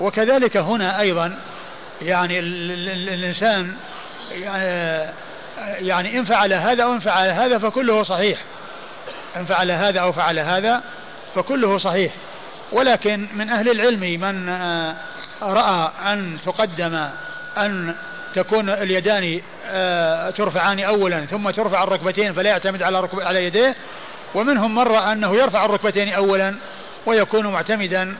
وكذلك هنا أيضا يعني ال ال الإنسان يعني, يعني إن فعل هذا أو إن فعل هذا فكله صحيح. إن فعل هذا أو فعل هذا فكله صحيح. ولكن من أهل العلم من رأى أن تقدم أن تكون اليدان آه، ترفعان أولا ثم ترفع الركبتين فلا يعتمد على على يديه. ومنهم من رأى أنه يرفع الركبتين أولا ويكون معتمدا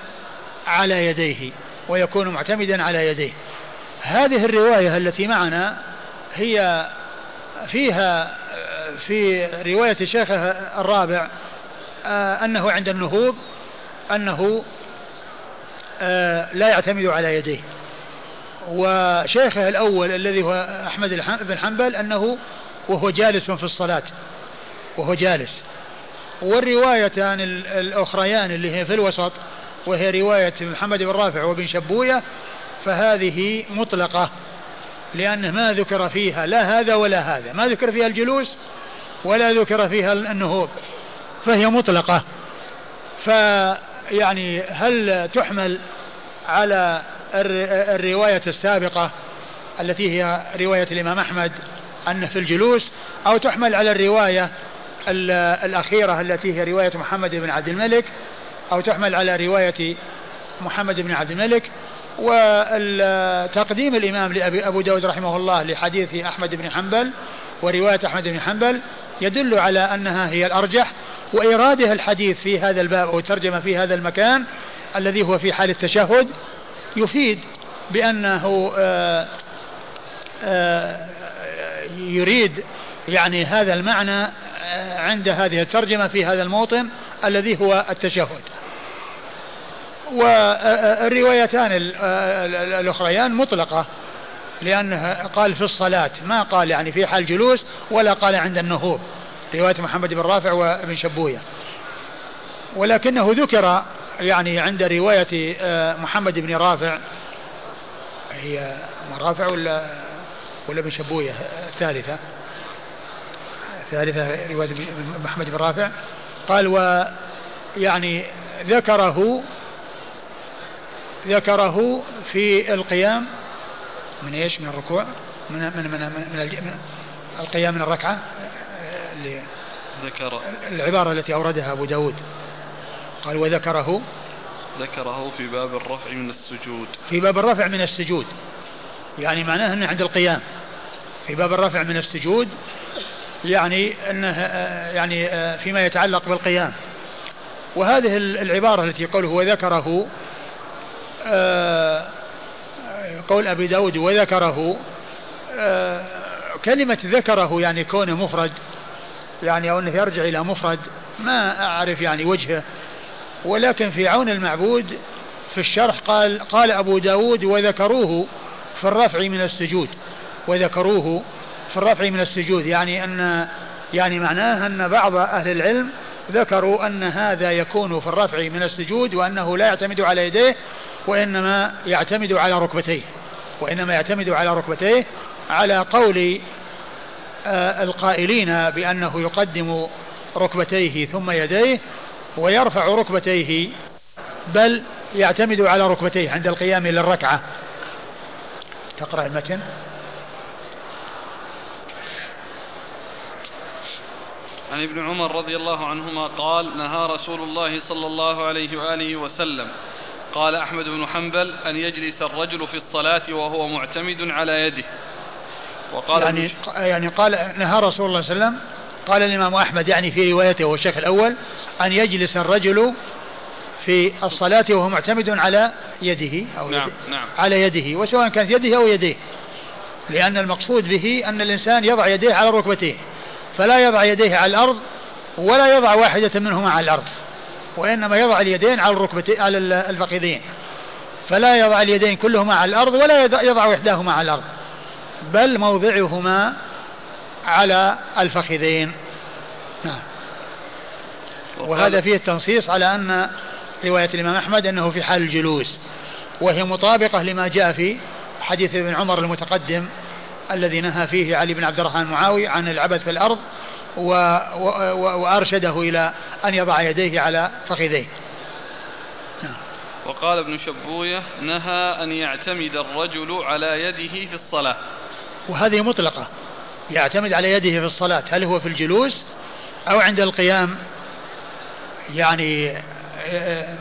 على يديه. ويكون معتمدا على يديه. هذه الرواية التي معنا هي فيها في رواية الشيخ الرابع آه، أنه عند النهوض أنه آه، لا يعتمد على يديه. وشيخه الأول الذي هو أحمد بن حنبل أنه وهو جالس في الصلاة وهو جالس. والروايتان الأخريان اللي هي في الوسط وهي رواية محمد بن رافع وابن شبوية فهذه مطلقة لأنه ما ذكر فيها لا هذا ولا هذا ما ذكر فيها الجلوس ولا ذكر فيها النهوض فهي مطلقة. فيعني هل تحمل على الرواية السابقة التي هي رواية الإمام أحمد أنه في الجلوس أو تحمل على الرواية الأخيرة التي هي رواية محمد بن عبد الملك أو تحمل على رواية محمد بن عبد الملك. وتقديم الإمام لأبي أبو داود رحمه الله لحديث أحمد بن حنبل ورواية أحمد بن حنبل يدل على أنها هي الأرجح وإراده الحديث في هذا الباب أو ترجمة في هذا المكان الذي هو في حال التشهد يفيد بأنه آه، آه، يريد يعني هذا المعنى آه، عند هذه الترجمة في هذا الموطن. الذي هو التشهد. والروايتان الأخريان مطلقة لأنه قال في الصلاة ما قال يعني في حال جلوس ولا قال عند النهوض. رواية محمد بن رافع وابن شبوية. ولكنه ذكر يعني عند رواية آه، محمد بن رافع. هي من رافع ولا ولا ابن شبوية؟ الثالثة الثالثة رواية محمد بن رافع. قال ويعني ذكره ذكره في القيام من إيش؟ من الركوع؟ من من من, من, من القيام من الركعة؟ اللي ذكر. العبارة التي أوردها أبو داود. قال وذكره ذكره في باب الرفع من السجود. في باب الرفع من السجود. يعني معناه أنه عند القيام. في باب الرفع من السجود يعني أنه يعني فيما يتعلق بالقيام. وهذه العبارة التي قوله وذكره قول أبي داود وذكره كلمة ذكره يعني كونه مفرد يعني أو أنه يرجع إلى مفرد ما أعرف يعني وجهه. ولكن في عون المعبود في الشرح قال قال أبو داود وذكروه في الرفع من السجود وذكروه في الرفع من السجود يعني أن يعني معناه أن بعض أهل العلم ذكروا أن هذا يكون في الرفع من السجود وأنه لا يعتمد على يديه وإنما يعتمد على ركبتيه وإنما يعتمد على ركبتيه على قول آه، القائلين بأنه يقدم ركبتيه ثم يديه ويرفع ركبتيه بل يعتمد على ركبتيه عند القيام للركعة. تقرأ المتن؟ عن ابن عمر رضي الله عنهما قال نهى رسول الله صلى الله عليه وآله وسلم. قال أحمد بن حنبل أن يجلس الرجل في الصلاة وهو معتمد على يده. وقال يعني, يعني قال نهى رسول الله صلى الله عليه وسلم. قال الإمام أحمد يعني في روايته والشيخ الأول أن يجلس الرجل في الصلاة وهو معتمد على يده أو نعم يده نعم. على يده وسواء كانت يده أو يديه لأن المقصود به أن الإنسان يضع يديه على ركبتيه. فلا يضع يديه على الأرض ولا يضع واحدة منهما على الأرض وإنما يضع اليدين على الركبتين على الفخذين فلا يضع اليدين كلهما على الأرض ولا يضع إحداهما على الأرض بل موضعهما على الفخذين نعم. وهذا فيه التنصيص على أن رواية الإمام أحمد أنه في حال الجلوس وهي مطابقة لما جاء في حديث ابن عمر المتقدم الذي نهى فيه علي بن عبد الرحمن المعاوي عن العبث في الأرض و و وأرشده إلى أن يضع يديه على فخذيه. نعم. وقال ابن شبوية نهى أن يعتمد الرجل على يده في الصلاة. وهذه مطلقة. يعتمد على يده في الصلاة. هل هو في الجلوس أو عند القيام يعني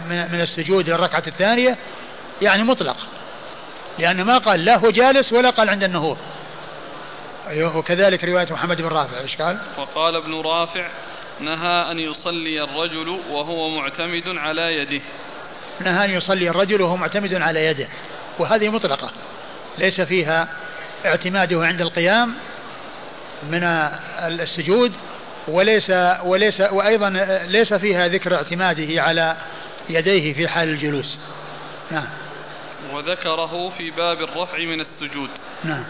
من السجود للركعة الثانية؟ يعني مطلق. لأن ما قال لا هو جالس ولا قال عند النهوض. أيوه وكذلك رواية محمد بن رافع إيش قال؟ وقال ابن رافع نهى أن يصلي الرجل وهو معتمد على يده نهى أن يصلي الرجل وهو معتمد على يده وهذه مطلقة ليس فيها اعتماده عند القيام من السجود وليس وليس وأيضا ليس فيها ذكر اعتماده على يديه في حال الجلوس. نعم. وذكره في باب الرفع من السجود. نعم.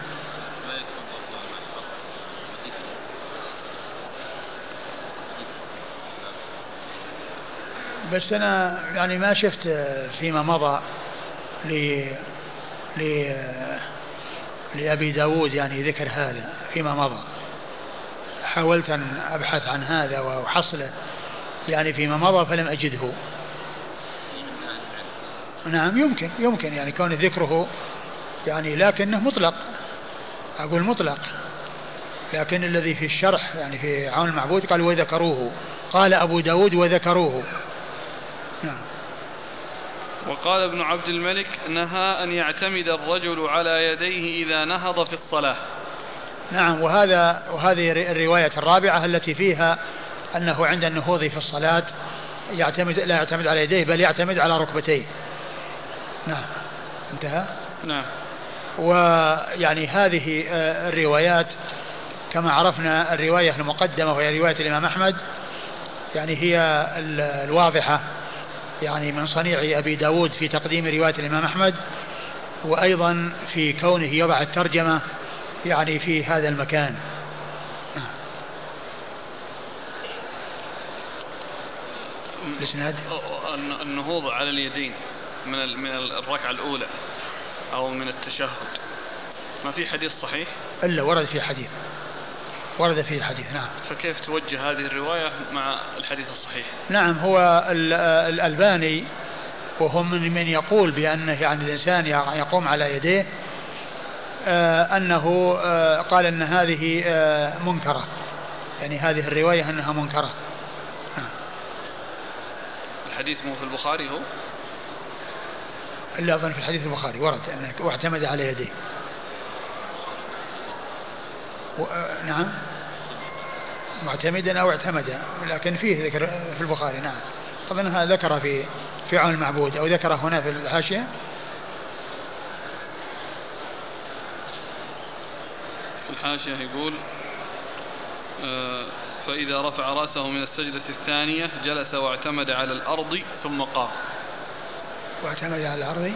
بس أنا يعني ما شفت فيما مضى ل ل لأبي داود يعني ذكر هذا فيما مضى. حاولت أن أبحث عن هذا وأحصله يعني فيما مضى فلم أجده. نعم يمكن يمكن يعني كون ذكره يعني لكنه مطلق. أقول مطلق. لكن الذي في الشرح يعني في عون المعبود قال وذكروه. قال أبو داود وذكروه. وقال ابن عبد الملك نهى أن يعتمد الرجل على يديه إذا نهض في الصلاة. نعم وهذا وهذه الرواية الرابعة التي فيها أنه عند النهوض في الصلاة يعتمد لا يعتمد على يديه بل يعتمد على ركبتيه. نعم انتهى؟ نعم. ويعني هذه آه، الروايات كما عرفنا الرواية المقدمة وهي رواية الإمام أحمد يعني هي الواضحة. يعني من صنيع أبي داود في تقديم رواية الإمام أحمد وأيضا في كونه يضع الترجمة يعني في هذا المكان. الإسناد؟ النهوض على اليدين من من الركعة الأولى أو من التشهد. ما في حديث صحيح؟ إلا ورد في حديث. ورد فيه حديث نعم. فكيف توجه هذه الرواية مع الحديث الصحيح؟ نعم هو الألباني وهو من من يقول بأنه يعني الإنسان يقوم على يديه آه، أنه آه، قال أن هذه آه، منكرة. يعني هذه الرواية أنها منكرة. نعم. الحديث مو في البخاري هو؟ إلا أظن في الحديث البخاري ورد أنه واعتمد على يديه. نعم. معتمدا أو اعتمد لكن فيه ذكر في البخاري نعم. طبعا هذا ذكر في في عون المعبود أو ذكر هنا في الحاشية. في الحاشية يقول آه، فإذا رفع رأسه من السجدة الثانية جلس واعتمد على الأرض ثم قام. واعتمد على الأرض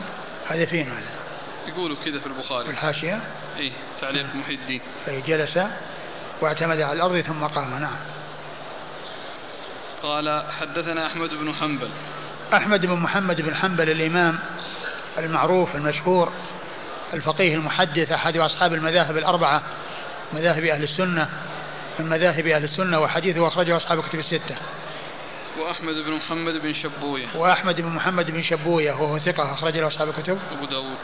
هذا فين هذا يقولوا كذا في البخاري. في الحاشية. اي تعليق محي الدين. جلس واعتمد على الأرض ثم قام. نعم. قال حدثنا أحمد بن حنبل. أحمد بن محمد بن حنبل الإمام المعروف المشهور الفقيه المحدث أحد أصحاب المذاهب الأربعة مذاهب أهل السنة من مذاهب أهل السنة وحديثه أخرجه أصحاب الكتب الستة. وأحمد بن محمد بن شبوية. وأحمد بن محمد بن شبوية وهو ثقة أخرج له أصحاب الكتب. أبو داود.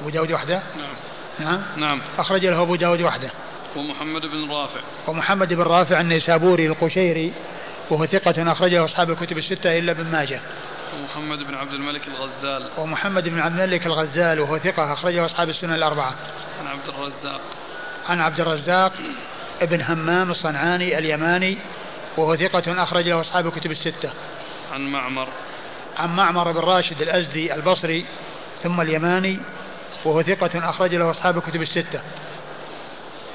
أبو داود وحده؟ نعم. نعم. نعم. أخرج له أبو داود وحده. ومحمد بن رافع. ومحمد بن رافع النيسابوري القشيري وهو ثقة أخرجه أصحاب الكتب الستة إلا ابن ماجه. ومحمد بن عبد الملك الغزال. ومحمد بن عبد الملك الغزال وهو ثقة أخرجه أصحاب السنة الأربعة. عن عبد الرزاق. عن عبد الرزاق ابن همام الصنعاني اليماني وهو ثقة أخرج له أصحاب الكتب الستة. عن معمر. عن معمر بن راشد الأزدي البصري ثم اليماني وهو ثقة أخرج له أصحاب الكتب الستة.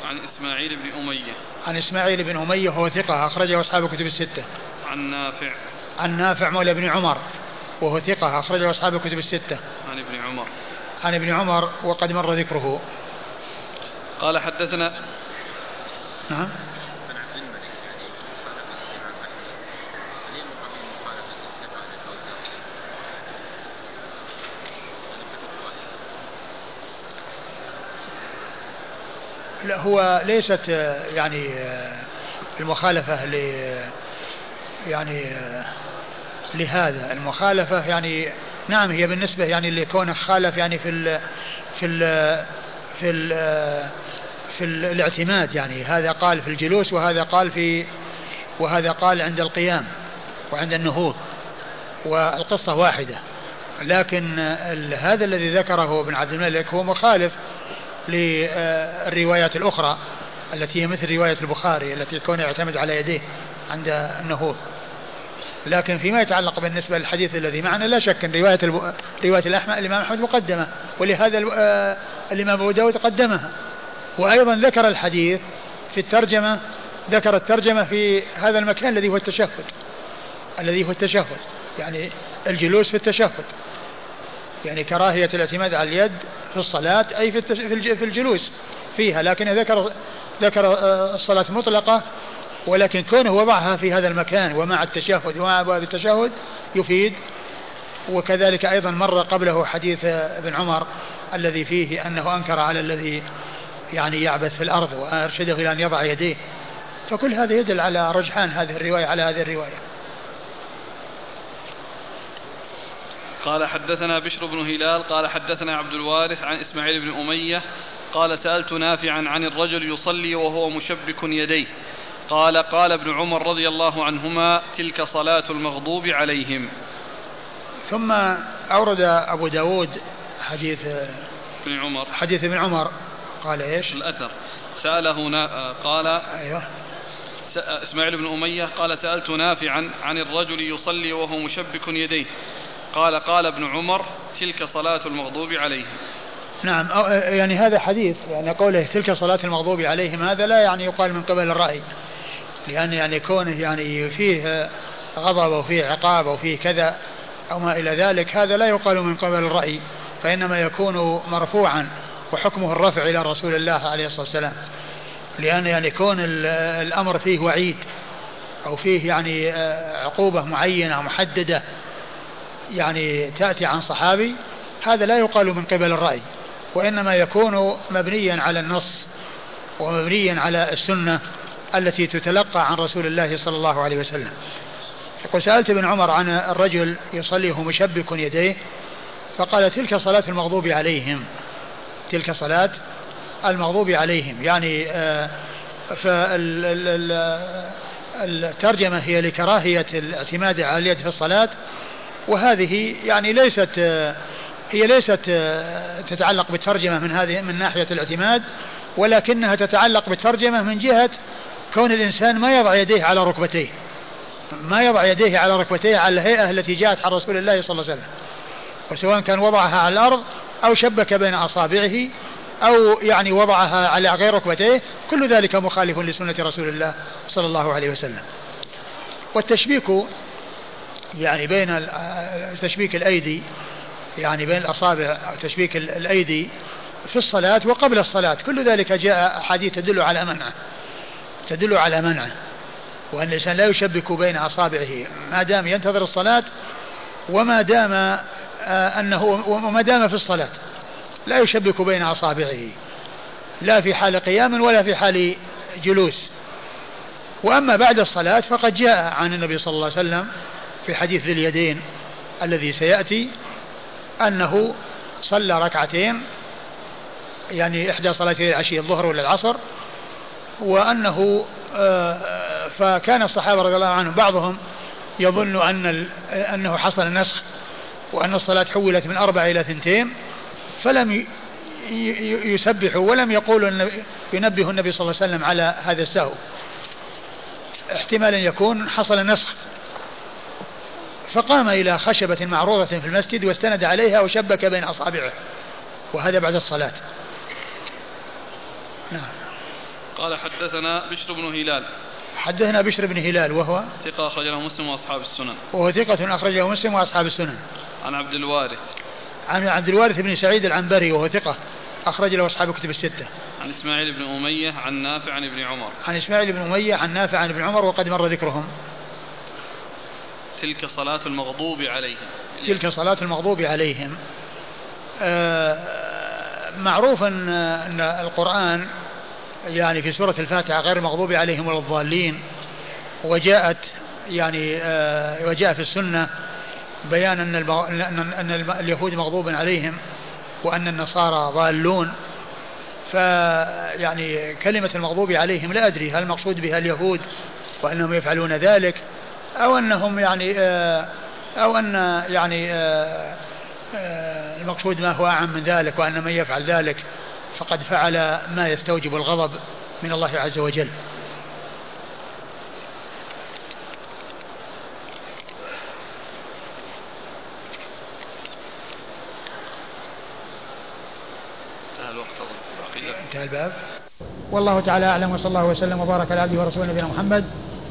عن إسماعيل بن أمية. عن إسماعيل بن أمية وهو ثقة أخرجه أصحاب الكتب الستة. عن نافع. عن نافع مولى بن عمر وهو ثقة أخرجه أصحاب الكتب الستة. عن ابن عمر. عن ابن عمر وقد مر ذكره. قال حدثنا نعم. لا هو ليست يعني المخالفة ل يعني لهذا. المخالفة يعني نعم هي بالنسبة يعني لكونه خالف يعني في ال في ال في ال في الاعتماد يعني. هذا قال في الجلوس وهذا قال في وهذا قال عند القيام وعند النهوض والقصة واحدة. لكن هذا الذي ذكره ابن عبد الملك هو مخالف. للروايات الأخرى التي هي مثل رواية البخاري التي كونه يعتمد على يديه عند النهوض لكن فيما يتعلق بالنسبة للحديث الذي معنا لا شك أن رواية الب... رواية الأحمد الإمام أحمد مقدمة ولهذا الإمام أبو داود قدمها. وأيضا ذكر الحديث في الترجمة ذكر الترجمة في هذا المكان الذي هو التشهد الذي هو التشهد يعني الجلوس في التشهد. يعني كراهية الاعتماد على اليد في الصلاة أي في في الجلوس فيها لكن ذكر ذكر آه، الصلاة مطلقة ولكن كونه وضعها في هذا المكان ومع التشهد ومع أبواب التشهد يفيد. وكذلك أيضا مر قبله حديث ابن عمر الذي فيه أنه أنكر على الذي يعني يعبث في الأرض وأرشده إلى أن يضع يديه. فكل هذا يدل على رجحان هذه الرواية على هذه الرواية. قال حدثنا بشر بن هلال قال حدثنا عبد الوارث عن إسماعيل بن أمية قال سألت نافعا عن الرجل يصلي وهو مشبك يديه. قال قال ابن عمر رضي الله عنهما تلك صلاة المغضوب عليهم. ثم أورد أبو داود حديث ابن عمر. حديث ابن عمر. قال إيش؟ الأثر. سأله نا... قال أيوه. إسماعيل بن أمية قال سألت نافعا عن الرجل يصلي وهو مشبك يديه. قال قال ابن عمر تلك صلاة المغضوب عليهم. نعم يعني هذا حديث يعني قوله تلك صلاة المغضوب عليهم هذا لا يعني يقال من قبل الرأي. لأن يعني كونه يعني فيه غضب وفيه عقاب وفيه كذا أو ما إلى ذلك هذا لا يقال من قبل الرأي فإنما يكون مرفوعا وحكمه الرفع إلى رسول الله عليه الصلاة والسلام. لأن يعني كون الأمر فيه وعيد أو فيه يعني آه، عقوبة معينة محددة يعني تأتي عن صحابي هذا لا يقال من قبل الرأي وإنما يكون مبنيا على النص ومبنيا على السنة التي تتلقى عن رسول الله صلى الله عليه وسلم. يقول سألت ابن عمر عن الرجل يصلي وهو مشبك يديه فقال تلك صلاة المغضوب عليهم. تلك صلاة المغضوب عليهم. يعني آه، فالترجمة هي لكراهية الاعتماد على اليد في الصلاة وهذه يعني ليست هي ليست تتعلق بالترجمة من هذه من ناحية الاعتماد ولكنها تتعلق بالترجمة من جهة كون الإنسان ما يضع يديه على ركبتيه ما يضع يديه على ركبتيه على الهيئة التي جاءت عن رسول الله صلى الله عليه وسلم وسواء كان وضعها على الأرض أو شبك بين أصابعه أو يعني وضعها على غير ركبتيه كل ذلك مخالف لسنة رسول الله صلى الله عليه وسلم. والتشبيك يعني بين تشبيك الأيدي يعني بين الأصابع أو تشبيك الأيدي في الصلاة وقبل الصلاة. كل ذلك جاء أحاديث تدل على منعه تدل على منعه وأن الإنسان لا يشبك بين أصابعه. ما دام ينتظر الصلاة وما دام آه، أنه وما دام في الصلاة لا يشبك بين أصابعه. لا في حال قيام ولا في حال جلوس. وأما بعد الصلاة فقد جاء عن النبي صلى الله عليه وسلم في حديث ذي اليدين الذي سيأتي أنه صلى ركعتين يعني إحدى صلاتي العشي الظهر ولا العصر وأنه آه، فكان الصحابة رضي الله عنهم بعضهم يظن أن أنه حصل نسخ وأن الصلاة حولت من أربع إلى ثنتين فلم يسبحوا ولم يقولوا ينبه النبي صلى الله عليه وسلم على هذا السهو. احتمال أن يكون حصل نسخ فقام إلى خشبة معروضة في المسجد واستند عليها وشبك بين أصابعه. وهذا بعد الصلاة. نعم. قال حدثنا بشر بن هلال. حدثنا بشر بن هلال وهو ثقة أخرج له مسلم وأصحاب السنن. وهو ثقة أخرجه مسلم وأصحاب السنن. عن عبد الوارث. عن عبد الوارث بن سعيد العنبري وهو ثقة أخرج له أصحاب كتب الستة. عن إسماعيل بن أمية عن نافع عن ابن عمر. عن إسماعيل بن أمية عن نافع عن ابن عمر وقد مر ذكرهم. تلك صلاة المغضوب عليهم. تلك صلاة المغضوب عليهم. آه معروف أن القرآن يعني في سورة الفاتحة غير المغضوب عليهم ولا الضالين وجاءت يعني آه وجاء في السنة بيان. أن... أن اليهود مغضوب عليهم وأن النصارى ضالون فيعني كلمة المغضوب عليهم لا أدري هل المقصود بها اليهود وأنهم يفعلون ذلك أو أنهم يعني آه، أو أن يعني آه، آه، المقصود ما هو أعم من ذلك وأن من يفعل ذلك فقد فعل ما يستوجب الغضب من الله عز وجل. انتهى الباب. والله تعالى أعلم وصلى الله وسلم وبارك على عبده ورسوله نبينا محمد.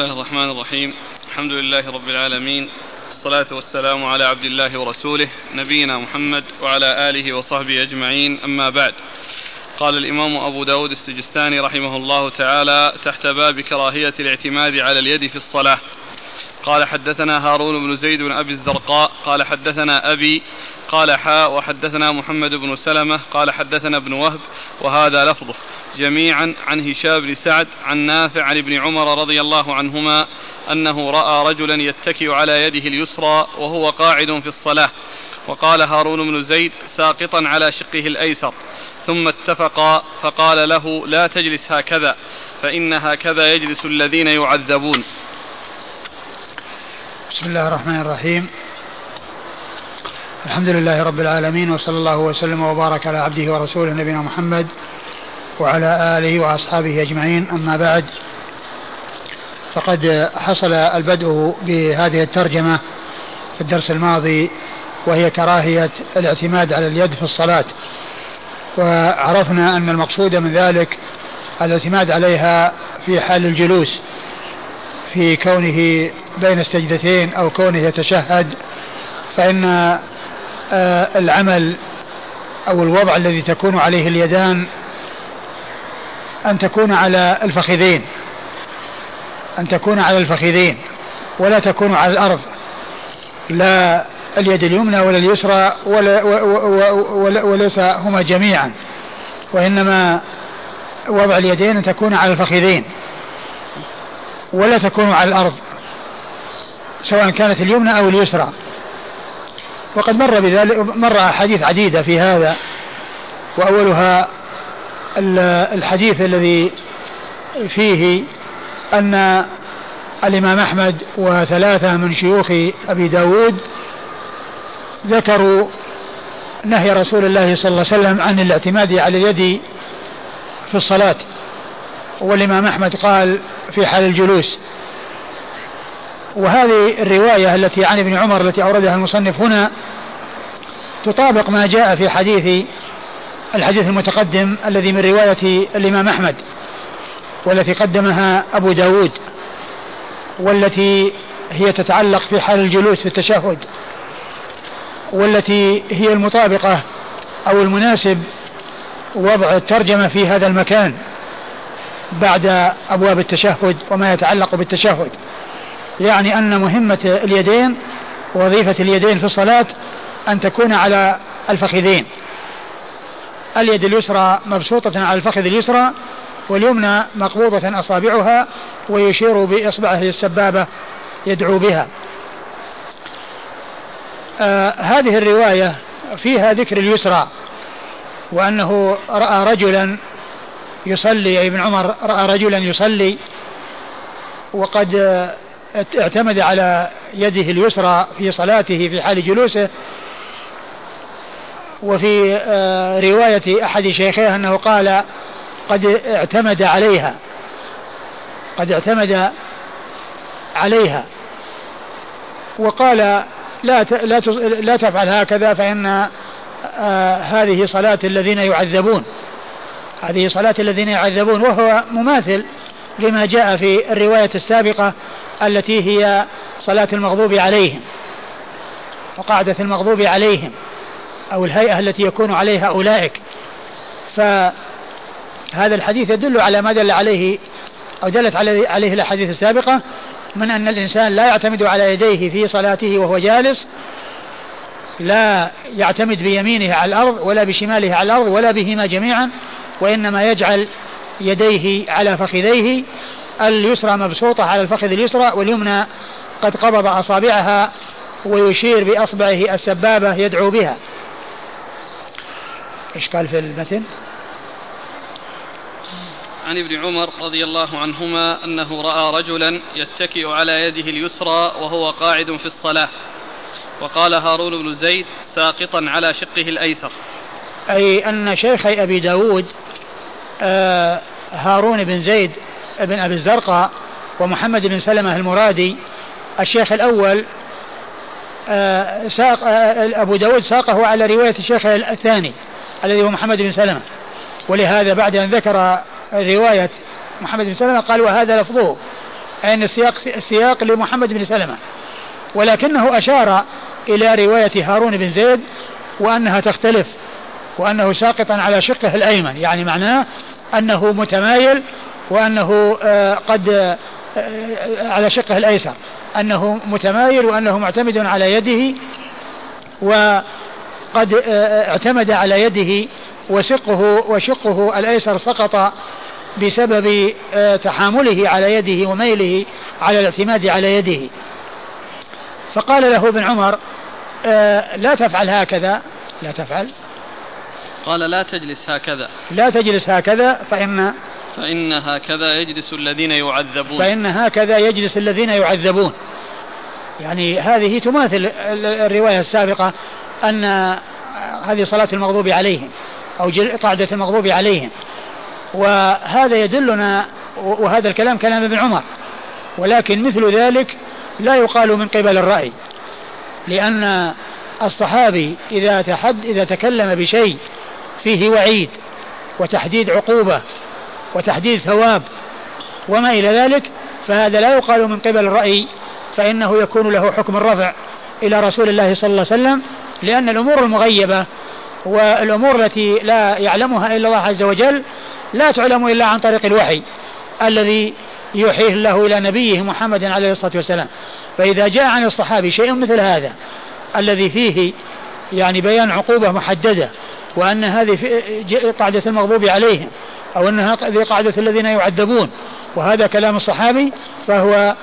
الله الرحمن الرحيم الحمد لله رب العالمين والصلاة والسلام على عبد الله ورسوله نبينا محمد وعلى آله وصحبه أجمعين أما بعد قال الإمام أبو داود السجستاني رحمه الله تعالى تحت باب كراهية الاعتماد على اليد في الصلاة قال حدثنا هارون بن زيد بن أبي الزرقاء قال حدثنا أبي قال حاء وحدثنا محمد بن سلمة قال حدثنا ابن وهب وهذا لفظه جميعا عن هشام بن سعد عن نافع عن ابن عمر رضي الله عنهما أنه رأى رجلا يتكئ على يده اليسرى وهو قاعد في الصلاة. وقال هارون بن زيد ساقطا على شقه الأيسر. ثم اتفقا فقال له لا تجلس هكذا فإن هكذا يجلس الذين يعذبون. بسم الله الرحمن الرحيم. الحمد لله رب العالمين وصلى الله وسلم وبارك على عبده ورسوله نبينا محمد وعلى آله وأصحابه أجمعين. أما بعد فقد حصل البدء بهذه الترجمة في الدرس الماضي وهي كراهية الاعتماد على اليد في الصلاة. وعرفنا أن المقصود من ذلك الاعتماد عليها في حال الجلوس في كونه بين السجدتين أو كونه يتشهد. فإن آه، العمل أو الوضع الذي تكون عليه اليدان أن تكون على الفخذين. أن تكون على الفخذين. ولا تكون على الأرض. لا اليد اليمنى ولا اليسرى ولا ولا وليس هما جميعا. وإنما وضع اليدين أن تكون على الفخذين. ولا تكون على الأرض. سواء كانت اليمنى أو اليسرى. وقد مر بذلك مر أحاديث عديدة في هذا. وأولها الحديث الذي فيه أن الإمام أحمد وثلاثة من شيوخ أبي داود ذكروا نهي رسول الله صلى الله عليه وسلم عن الاعتماد على اليد في الصلاة. والإمام أحمد قال في حال الجلوس وهذه الرواية التي عن ابن عمر التي أوردها المصنف هنا تطابق ما جاء في حديث الحديث المتقدم الذي من رواية الإمام أحمد والتي قدمها أبو داود والتي هي تتعلق في حال الجلوس في التشهد والتي هي المطابقة أو المناسب وضع الترجمة في هذا المكان بعد أبواب التشهد وما يتعلق بالتشهد. يعني أن مهمة اليدين وظيفة اليدين في الصلاة أن تكون على الفخذين. اليد اليسرى مبسوطة على الفخذ اليسرى واليمنى مقبوضة أصابعها ويشير بإصبعه السبابة يدعو بها. آه هذه الرواية فيها ذكر اليسرى وأنه رأى رجلا يصلي ابن عمر رأى رجلا يصلي وقد اعتمد على يده اليسرى في صلاته في حال جلوسه وفي آه، رواية أحد شيخيه أنه قال قد اعتمد عليها. قد اعتمد عليها. وقال لا لا لا تفعل هكذا فإن آه هذه صلاة الذين يعذبون. هذه صلاة الذين يعذبون. وهو مماثل لما جاء في الرواية السابقة التي هي صلاة المغضوب عليهم وقاعدة المغضوب عليهم. أو الهيئة التي يكون عليها أولئك. فهذا الحديث يدل على ما دل عليه أو دلت عليه الأحاديث السابقة من أن الإنسان لا يعتمد على يديه في صلاته وهو جالس لا يعتمد بيمينه على الأرض ولا بشماله على الأرض ولا بهما جميعا وإنما يجعل يديه على فخذيه. اليسرى مبسوطة على الفخذ اليسرى واليمنى قد قبض أصابعها ويشير بأصبعه السبابة يدعو بها. إيش قال في المتن؟ عن ابن عمر رضي الله عنهما أنه رأى رجلا يتكئ على يده اليسرى وهو قاعد في الصلاة. وقال هارون بن زيد ساقطا على شقه الأيسر. أي أن شيخي أبي داود آه هارون بن زيد بن أبي الزرقاء ومحمد بن سلمة المرادي الشيخ الأول آه ساق آه أبو داود ساقه على رواية الشيخ الثاني. الذي هو محمد بن سلمة. ولهذا بعد أن ذكر رواية محمد بن سلمة قال وهذا لفظه أي أن السياق السياق لمحمد بن سلمة. ولكنه أشار إلى رواية هارون بن زيد وأنها تختلف وأنه ساقطا على شقه الأيمن. يعني معناه أنه متمايل وأنه آه، قد آه، على شقه الأيسر. أنه متمايل وأنه معتمد على يده وقد آه، اعتمد على يده وشقه وشقه الأيسر سقط بسبب تحامله على يده وميله على الاعتماد على يده. فقال له ابن عمر لا تفعل هكذا. لا تفعل. قال لا تجلس هكذا. لا تجلس هكذا فإن فإن هكذا يجلس الذين يعذبون. فإن هكذا يجلس الذين يعذبون. يعني هذه تماثل الرواية السابقة. أن هذه صلاة المغضوب عليهم أو قاعدة المغضوب عليهم. وهذا يدلنا وهذا الكلام كلام ابن عمر. ولكن مثل ذلك لا يقال من قبل الرأي. لأن الصحابي إذا تحد إذا تكلم بشيء فيه وعيد وتحديد عقوبة وتحديد ثواب وما إلى ذلك فهذا لا يقال من قبل الرأي فإنه يكون له حكم الرفع إلى رسول الله صلى الله عليه وسلم لأن الأمور المغيبة والأمور التي لا يعلمها إلا الله عز وجل لا تعلم إلا عن طريق الوحي الذي يوحيه الله إلى نبيه محمد عليه الصلاة والسلام. فإذا جاء عن الصحابي شيء مثل هذا الذي فيه يعني بيان عقوبة محددة وأن هذه قاعدة المغضوب عليهم أو أنها قاعدة الذين يعذبون وهذا كلام الصحابي فهو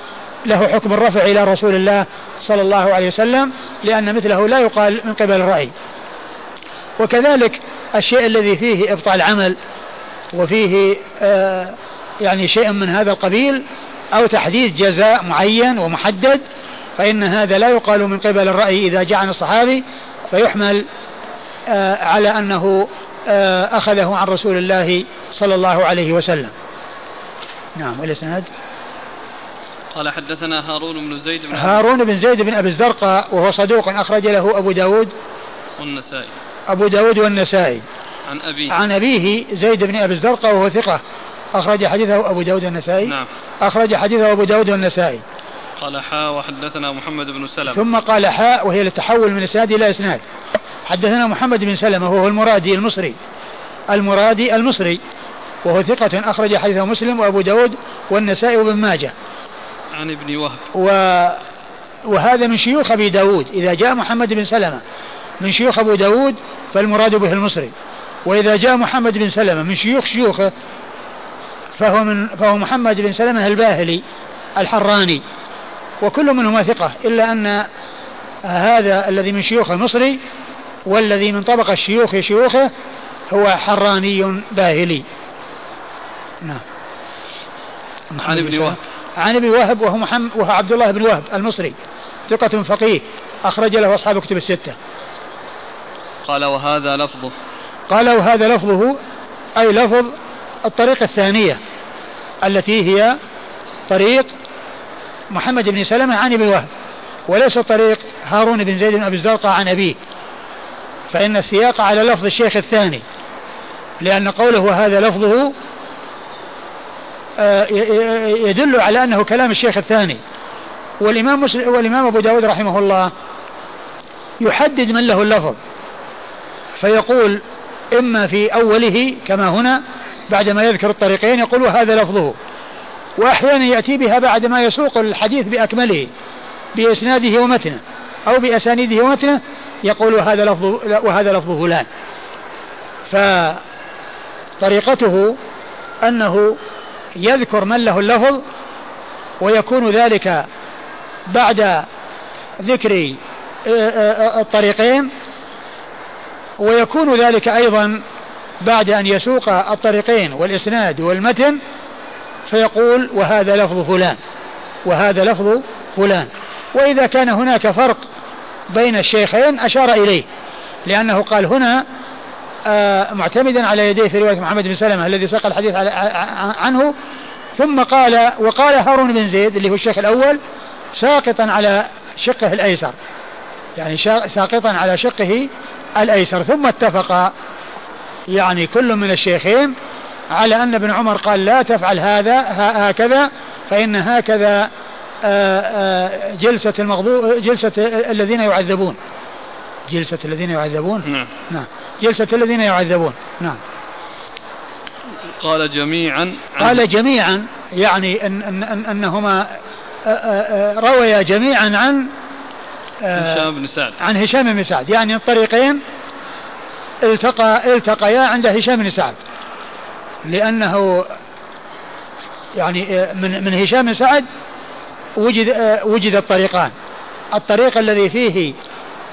له حكم الرفع إلى رسول الله صلى الله عليه وسلم لأن مثله لا يقال من قبل الرأي. وكذلك الشيء الذي فيه إبطال عمل وفيه آه يعني شيء من هذا القبيل أو تحديد جزاء معين ومحدد فإن هذا لا يقال من قبل الرأي إذا جاء عن الصحابي فيحمل آه، على أنه آه، أخذه عن رسول الله صلى الله عليه وسلم. نعم والإسناد؟ قال حدثنا هارون بن زيد بن هارون بن زيد بن أبي الزرقاء وهو صدوق أخرج له أبو داود والنسائي. أبو داود والنسائي. عن أبيه. عن أبيه زيد بن أبي الزرقاء وهو ثقة. أخرج حديثه أبو داود والنسائي. نعم. أخرج حديثه أبو داود والنسائي. قال حاء وحدثنا محمد بن سلمة. ثم قال حاء وهي التحول من إسناد إلى إسناد. حدثنا محمد بن سلمة وهو المرادي المصري. المرادي المصري وهو ثقة أخرج حديثه مسلم وأبو داود والنسائي وابن ماجه. عن ابن وهب. و وهذا من شيوخ أبي داود. إذا جاء محمد بن سلمة من شيوخ أبو داود فالمراد به المصري. وإذا جاء محمد بن سلمة من شيوخ شيوخه فهو من فهو محمد بن سلمة الباهلي الحراني. وكل منهما ثقة إلا أن هذا الذي من شيوخ المصري والذي من طبق الشيوخ شيوخه هو حراني باهلي. نعم. عن ابن وهب. عن ابن وهب وهو محمد وهو عبد الله بن وهب المصري ثقة فقيه أخرج له أصحاب كتب الستة. قال وهذا لفظه. قال وهذا لفظه أي لفظ الطريقة الثانية التي هي طريق محمد بن سلمة عن ابن وهب وليس طريق هارون بن زيد بن أبي الزرقاء عن أبيه. فإن السياق على لفظ الشيخ الثاني لأن قوله وهذا لفظه يدل على أنه كلام الشيخ الثاني. والإمام, مسلم والإمام أبو داود رحمه الله يحدد من له اللفظ. فيقول إما في أوله كما هنا بعدما يذكر الطريقين يقول وهذا لفظه. وأحيانا يأتي بها بعدما يسوق الحديث بأكمله بإسناده ومتنه أو بأسانيده ومتنه يقول وهذا لفظ وهذا لفظ فلان. فطريقته أنه يذكر من له اللفظ ويكون ذلك بعد ذكر آه، آه، الطريقين. ويكون ذلك أيضا بعد أن يسوق الطريقين والإسناد والمتن فيقول وهذا لفظ فلان وهذا لفظ فلان. وإذا كان هناك فرق بين الشيخين أشار إليه لأنه قال هنا آه، معتمدا على يديه في رواية محمد بن سلمة الذي ساق الحديث عنه. ثم قال وقال هارون بن زيد اللي هو الشيخ الأول ساقطا على شقه الأيسر. يعني ساقطا على شقه الأيسر. ثم اتفق يعني كل من الشيخين على أن ابن عمر قال لا تفعل هذا هكذا فإن هكذا آه، آه، جلسة المغضوب جلسة الذين يعذبون. جلسة الذين يعذبون. نعم. نعم. جلسة الذين يعذبون. نعم. قال جميعا قال جميعا يعني أن أن أن أنهما آه، رويا جميعا عن هشام بن سعد. عن هشام بن سعد. يعني الطريقين التقى التقيا عند هشام بن سعد. لأنه يعني من من هشام بن سعد وجد وجد الطريقان. الطريق الذي فيه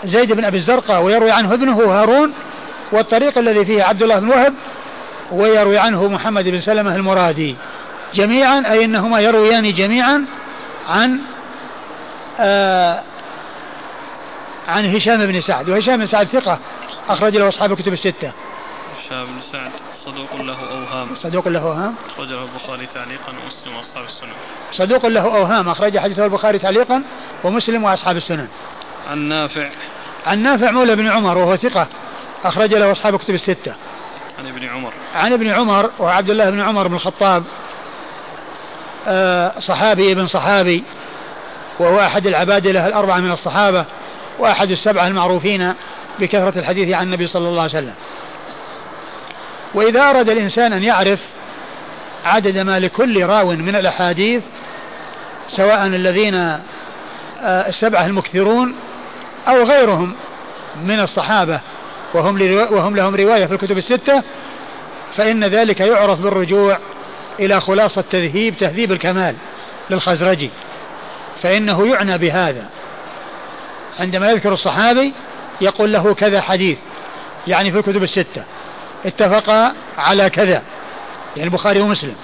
زيد بن أبي الزرقاء ويروي عنه ابنه هارون والطريق الذي فيه عبد الله بن وهب ويروي عنه محمد بن سلمة المرادي جميعا أي إنهما يرويان جميعا عن آه عن هشام بن سعد. وهشام بن سعد ثقة أخرج له أصحاب الكتب الستة. هشام بن سعد صدوق له أوهام. صدوق له أوهام. أخرجه البخاري تعليقا ومسلم وأصحاب السنن. صدوق له أوهام. أخرج حديثه البخاري تعليقا ومسلم وأصحاب السنن. عن نافع. عن نافع مولى بن عمر وهو ثقة أخرج له أصحاب كتب الستة. عن ابن عمر. عن ابن عمر وعبد الله بن عمر بن الخطاب آه، صحابي ابن صحابي وهو أحد العبادلة الأربعة من الصحابة وأحد السبعة المعروفين بكثرة الحديث عن النبي صلى الله عليه وسلم. وإذا أراد الإنسان أن يعرف عدد ما لكل راو من الأحاديث سواء الذين آه، السبعة المكثرون أو غيرهم من الصحابة وهم, وهم لهم رواية في الكتب الستة فإن ذلك يعرف بالرجوع إلى خلاصة تذهيب تهذيب الكمال للخزرجي فإنه يعنى بهذا. عندما يذكر الصحابي يقول له كذا حديث يعني في الكتب الستة اتفقا على كذا يعني البخاري ومسلم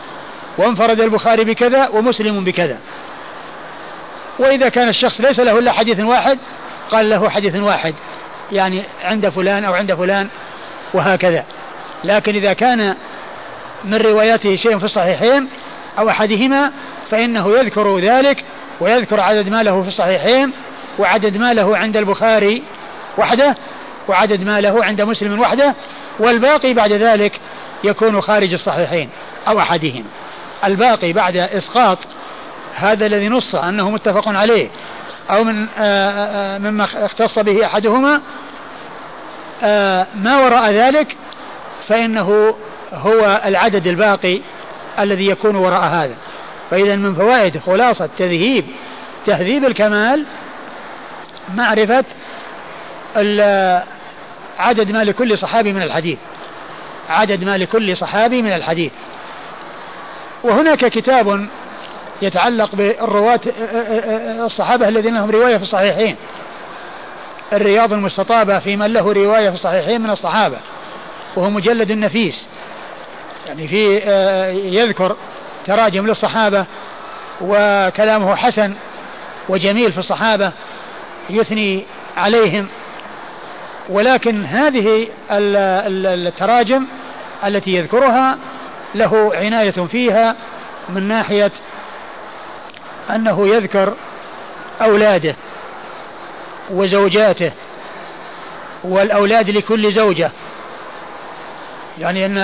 وانفرد البخاري بكذا ومسلم بكذا. وإذا كان الشخص ليس له إلا حديث واحد قال له حديث واحد. يعني عند فلان أو عند فلان وهكذا. لكن إذا كان من رواياته شيء في الصحيحين أو أحدهما فإنه يذكر ذلك ويذكر عدد ما له في الصحيحين وعدد ما له عند البخاري وحده وعدد ما له عند مسلم وحده والباقي بعد ذلك يكون خارج الصحيحين أو أحدهما. الباقي بعد إسقاط هذا الذي نص أنه متفق عليه. أو من آه، آآ آه، مما اختص به أحدهما آه، ما وراء ذلك فإنه هو العدد الباقي الذي يكون وراء هذا. فإذا من فوائد خلاصة تذهيب تهذيب الكمال معرفة عدد ما لكل صحابي من الحديث. عدد ما لكل صحابي من الحديث. وهناك كتاب يتعلق بالرواة الصحابة الذين لهم رواية في الصحيحين. الرياض المستطابة في من له رواية في الصحيحين من الصحابة وهو مجلد نفيس. يعني في يذكر تراجم للصحابة وكلامه حسن وجميل في الصحابة يثني عليهم. ولكن هذه التراجم التي يذكرها له عناية فيها من ناحية أنه يذكر أولاده وزوجاته والأولاد لكل زوجة. يعني أن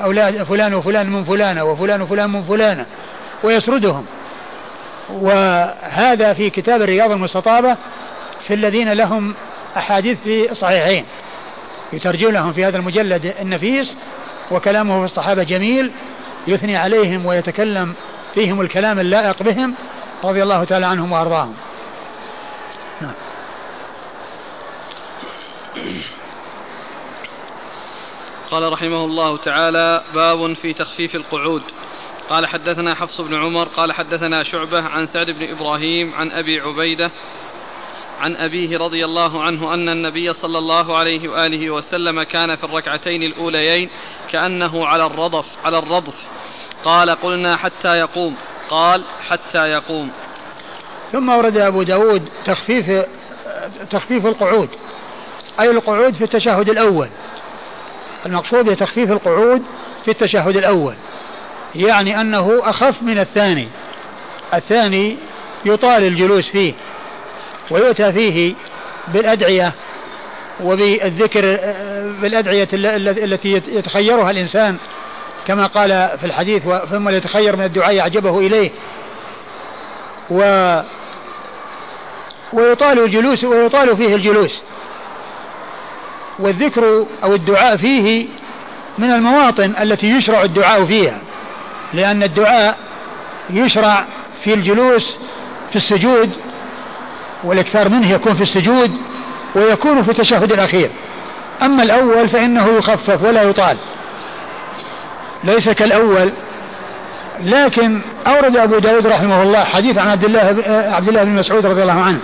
أولاد فلان وفلان من فلانة وفلان وفلان من فلانة ويسردهم. وهذا في كتاب الرياض المستطابة في الذين لهم أحاديث في صحيحين. يترجم لهم في هذا المجلد النفيس وكلامه في الصحابة جميل. يثني عليهم ويتكلم فيهم الكلام اللائق بهم رضي الله تعالى عنهم وأرضاهم. نعم. قال رحمه الله تعالى باب في تخفيف القعود. قال حدثنا حفص بن عمر قال حدثنا شعبة عن سعد بن إبراهيم عن أبي عبيدة عن أبيه رضي الله عنه أن النبي صلى الله عليه وآله وسلم كان في الركعتين الأوليين كأنه على الرضف على الرضف. قال قلنا حتى يقوم. قال حتى يقوم. ثم ورد أبو داود تخفيف تخفيف القعود أي القعود في التشهد الأول. المقصود بتخفيف القعود في التشهد الأول يعني أنه أخف من الثاني. الثاني يطال الجلوس فيه ويؤتى فيه بالأدعية وبالذكر بالأدعية التي يتخيرها الإنسان. كما قال في الحديث ثم يتخير من الدعاء أعجبه إليه. و ويطال الجلوس ويطال فيه الجلوس. والذكر أو الدعاء فيه من المواطن التي يشرع الدعاء فيها لأن الدعاء يشرع في الجلوس في السجود والإكثار منه يكون في السجود ويكون في التشهد الأخير. أما الأول فإنه يخفف ولا يطال. ليس كالأول. لكن أورد أبو داود رحمه الله حديث عن عبد الله عبد الله بن مسعود رضي الله عنه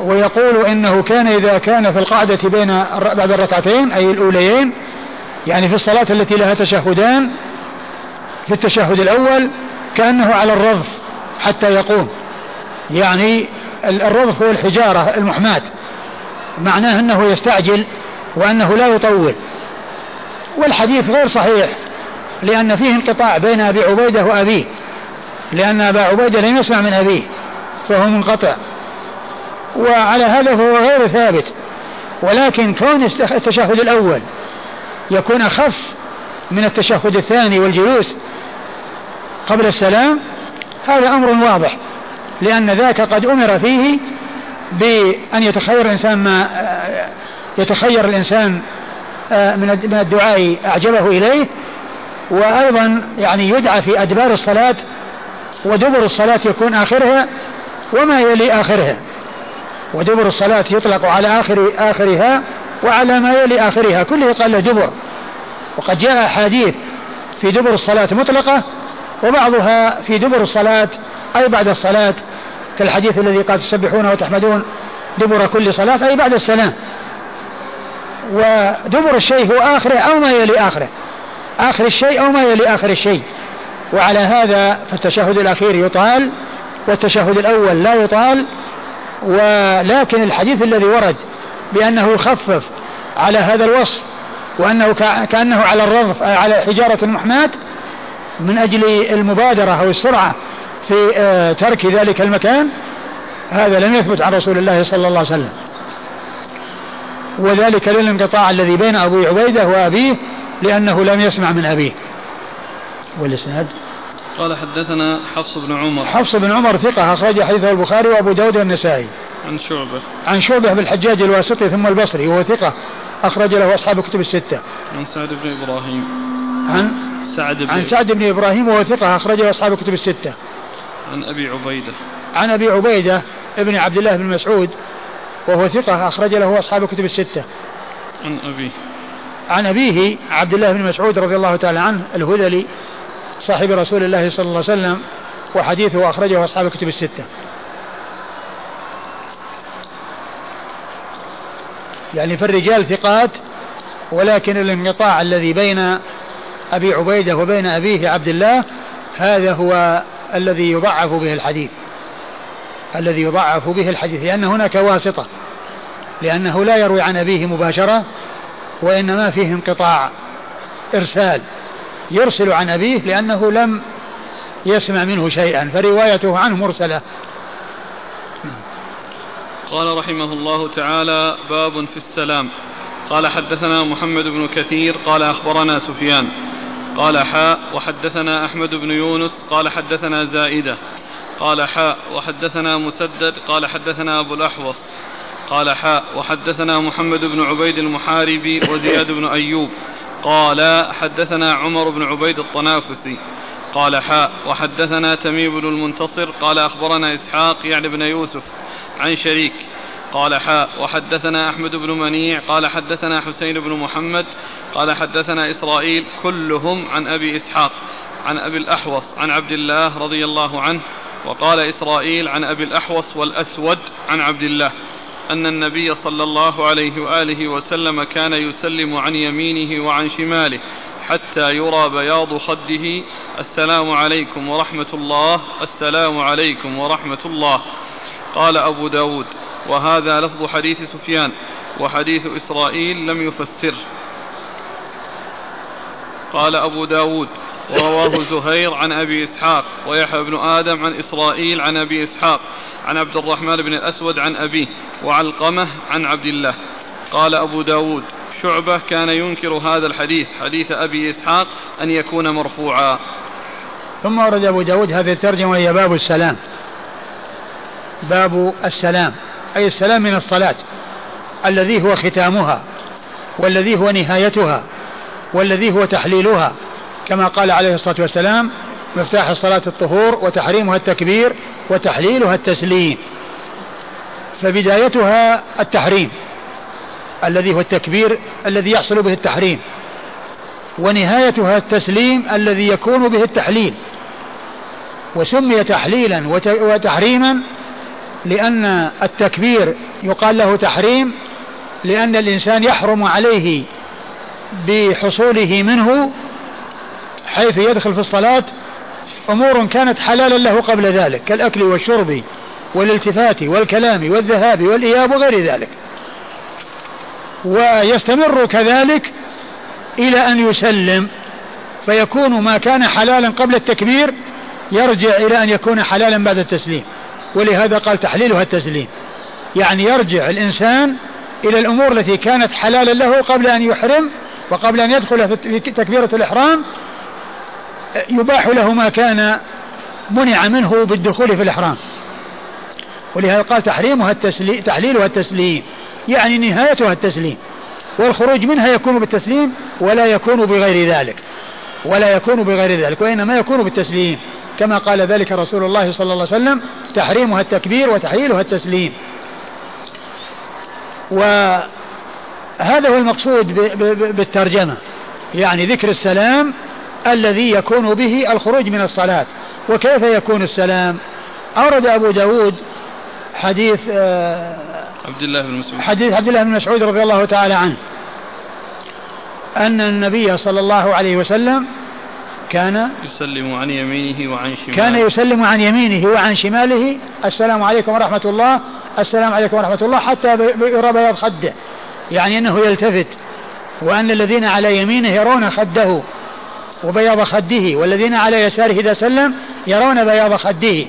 ويقول إنه كان إذا كان في القعدة بين بعد الركعتين أي الأوليين يعني في الصلاة التي لها تشهدان في التشهد الأول كأنه على الرضف حتى يقوم. يعني الرضف هو الحجارة المحماة معناه أنه يستعجل وأنه لا يطول. والحديث غير صحيح. لأن فيه انقطاع بين أبي عبيدة وأبيه لأن أبا عبيدة لم يسمع من أبيه فهو منقطع. وعلى هذا فهو غير ثابت. ولكن كون التشهد الأول يكون أخف من التشهد الثاني والجلوس قبل السلام هذا أمر واضح. لأن ذاك قد أمر فيه بأن يتخير الإنسان ما يتخير الإنسان آه، من الدعاء أعجبه إليه وأيضا يعني يدعى في أدبار الصلاة ودبر الصلاة يكون آخرها وما يلي آخرها. ودبر الصلاة يطلق على آخر آخرها وعلى ما يلي آخرها. كله قال له دبر. وقد جاء أحاديث في دبر الصلاة مطلقة وبعضها في دبر الصلاة أي بعد الصلاة. كالحديث الذي قال تسبحون وتحمدون دبر كل صلاة أي بعد السلام. ودبر الشيء هو آخره أو ما يلي آخره. آخر الشيء أو ما يلي آخر الشيء. وعلى هذا فالتشهد الأخير يطال والتشهد الأول لا يطال ولكن الحديث الذي ورد بأنه يخفف على هذا الوصف وأنه كأنه على الرضف على حجارة المحماة من أجل المبادرة أو السرعة في آه، ترك ذلك المكان هذا لم يثبت عن رسول الله صلى الله عليه وسلم. وذلك للانقطاع الذي بين أبي عبيدة وأبيه لأنه لم يسمع من أبيه. والإسناد؟ قال حدثنا حفص بن عمر. حفص بن عمر ثقة أخرج حديثه البخاري وأبو داود والنسائي. عن شعبة. عن شعبة بالحجاج الواسطي ثم البصري وهو ثقة أخرج له أصحاب الكتب الستة. عن سعد بن إبراهيم. عن؟ سعد بن عن سعد بن إبراهيم وهو ثقة أخرج له أصحاب الكتب الستة. عن أبي عبيدة. عن أبي عبيدة ابن عبد الله بن مسعود وهو ثقة أخرج له أصحاب الكتب الستة. عن أبيه. عن أبيه عبد الله بن مسعود رضي الله تعالى عنه الهذلي صاحب رسول الله صلى الله عليه وسلم وحديثه أخرجه أصحاب الكتب الستة. يعني في الرجال ثقات ولكن الانقطاع الذي بين أبي عبيدة وبين أبيه عبد الله هذا هو الذي يضعف به الحديث. الذي يضعف به الحديث لأن هناك واسطة لأنه لا يروي عن أبيه مباشرة وإنما فيه انقطاع إرسال يرسل عن أبيه لأنه لم يسمع منه شيئا فروايته عنه مرسلة. قال رحمه الله تعالى باب في السلام. قال حدثنا محمد بن كثير قال أخبرنا سفيان. قال حاء وحدثنا أحمد بن يونس قال حدثنا زائدة. قال حاء وحدثنا مسدد قال حدثنا أبو الأحوص. قال حاء وحدثنا محمد بن عبيد المحاربي وزياد بن أيوب. قال حدثنا عمر بن عبيد الطنافسي. قال حاء وحدثنا تميم بن المنتصر. قال أخبرنا إسحاق يعني بن يوسف عن شريك. قال حاء وحدثنا أحمد بن منيع. قال حدثنا حسين بن محمد. قال حدثنا إسرائيل. كلهم عن أبي إسحاق عن أبي الأحوص عن عبد الله رضي الله عنه. وقال إسرائيل عن أبي الأحوص والأسود عن عبد الله. أن النبي صلى الله عليه وآله وسلم كان يسلم عن يمينه وعن شماله حتى يرى بياض خده. السلام عليكم ورحمة الله. السلام عليكم ورحمة الله. قال أبو داود وهذا لفظ حديث سفيان وحديث إسرائيل لم يفسره قال أبو داود ورواه زهير عن أبي إسحاق ويحيى بن آدم عن إسرائيل عن أبي إسحاق عن عبد الرحمن بن الأسود عن أبيه وعلقمة عن عبد الله. قال أبو داود شعبة كان ينكر هذا الحديث حديث أبي إسحاق أن يكون مرفوعا. ثم ورد أبو داود هذه الترجمة وهي باب السلام. باب السلام أي السلام من الصلاة الذي هو ختامها والذي هو نهايتها والذي هو تحليلها. كما قال عليه الصلاة والسلام مفتاح الصلاة الطهور وتحريمها التكبير وتحليلها التسليم. فبدايتها التحريم الذي هو التكبير الذي يحصل به التحريم. ونهايتها التسليم الذي يكون به التحليل. وسمي تحليلا وتحريما لأن التكبير يقال له تحريم لأن الإنسان يحرم عليه بحصوله منه حيث يدخل في الصلاة أمور كانت حلالا له قبل ذلك كالأكل والشرب والالتفات والكلام والذهاب والإياب وغير ذلك. ويستمر كذلك إلى أن يسلم فيكون ما كان حلالا قبل التكبير يرجع إلى أن يكون حلالا بعد التسليم. ولهذا قال تحليلها التسليم. يعني يرجع الإنسان إلى الأمور التي كانت حلالا له قبل أن يحرم وقبل أن يدخل في تكبيرة الإحرام يباح له ما كان منع منه بالدخول في الإحرام. ولهذا قال تحريمها التسليم تحليلها التسليم. يعني نهايتها التسليم. والخروج منها يكون بالتسليم ولا يكون بغير ذلك. ولا يكون بغير ذلك وإنما يكون بالتسليم. كما قال ذلك رسول الله صلى الله عليه وسلم تحريمها التكبير وتحليلها التسليم. وهذا هو المقصود بالترجمة. يعني ذكر السلام الذي يكون به الخروج من الصلاة. وكيف يكون السلام؟ أورد أبو داود حديث آه، عبد الله بن مسعود. حديث عبد الله بن مسعود رضي الله تعالى عنه. أن النبي صلى الله عليه وسلم كان يسلم عن يمينه وعن شماله. كان يسلم عن يمينه وعن شماله. السلام عليكم ورحمة الله. السلام عليكم ورحمة الله حتى يرى بياض خده. يعني أنه يلتفت. وأن الذين على يمينه يرون خده. وبياض خده والذين على يساره إذا سلم يرون بياض خده.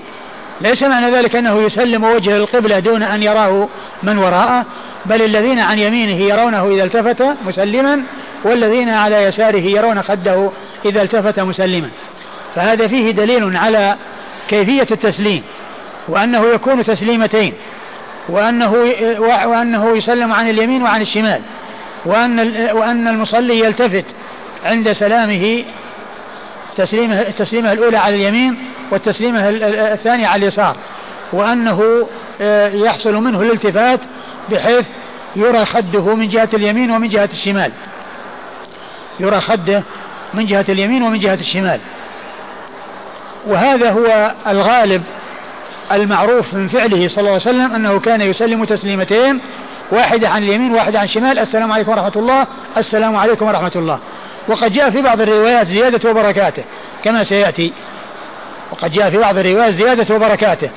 ليس معنى ذلك أنه يسلم وجه القبلة دون أن يراه من وراءه بل الذين عن يمينه يرونه إذا التفت مسلما والذين على يساره يرون خده إذا التفت مسلما. فهذا فيه دليل على كيفية التسليم وأنه يكون تسليمتين وأنه وأنه يسلم عن اليمين وعن الشمال وأن وأن المصلي يلتفت عند سلامه تسليمه التسليمة الأولى على اليمين والتسليمة الثانية على اليسار وأنه آه، يحصل منه الالتفات بحيث يرى خده من جهة اليمين ومن جهة الشمال. يرى خده من جهة اليمين ومن جهة الشمال. وهذا هو الغالب المعروف من فعله صلى الله عليه وسلم أنه كان يسلم تسليمتين واحدة عن اليمين واحدة عن الشمال. السلام عليكم ورحمة الله. السلام عليكم ورحمة الله. وقد جاء في بعض الروايات زيادة وبركاته كما سيأتي. وقد جاء في بعض الروايات زيادة وبركاته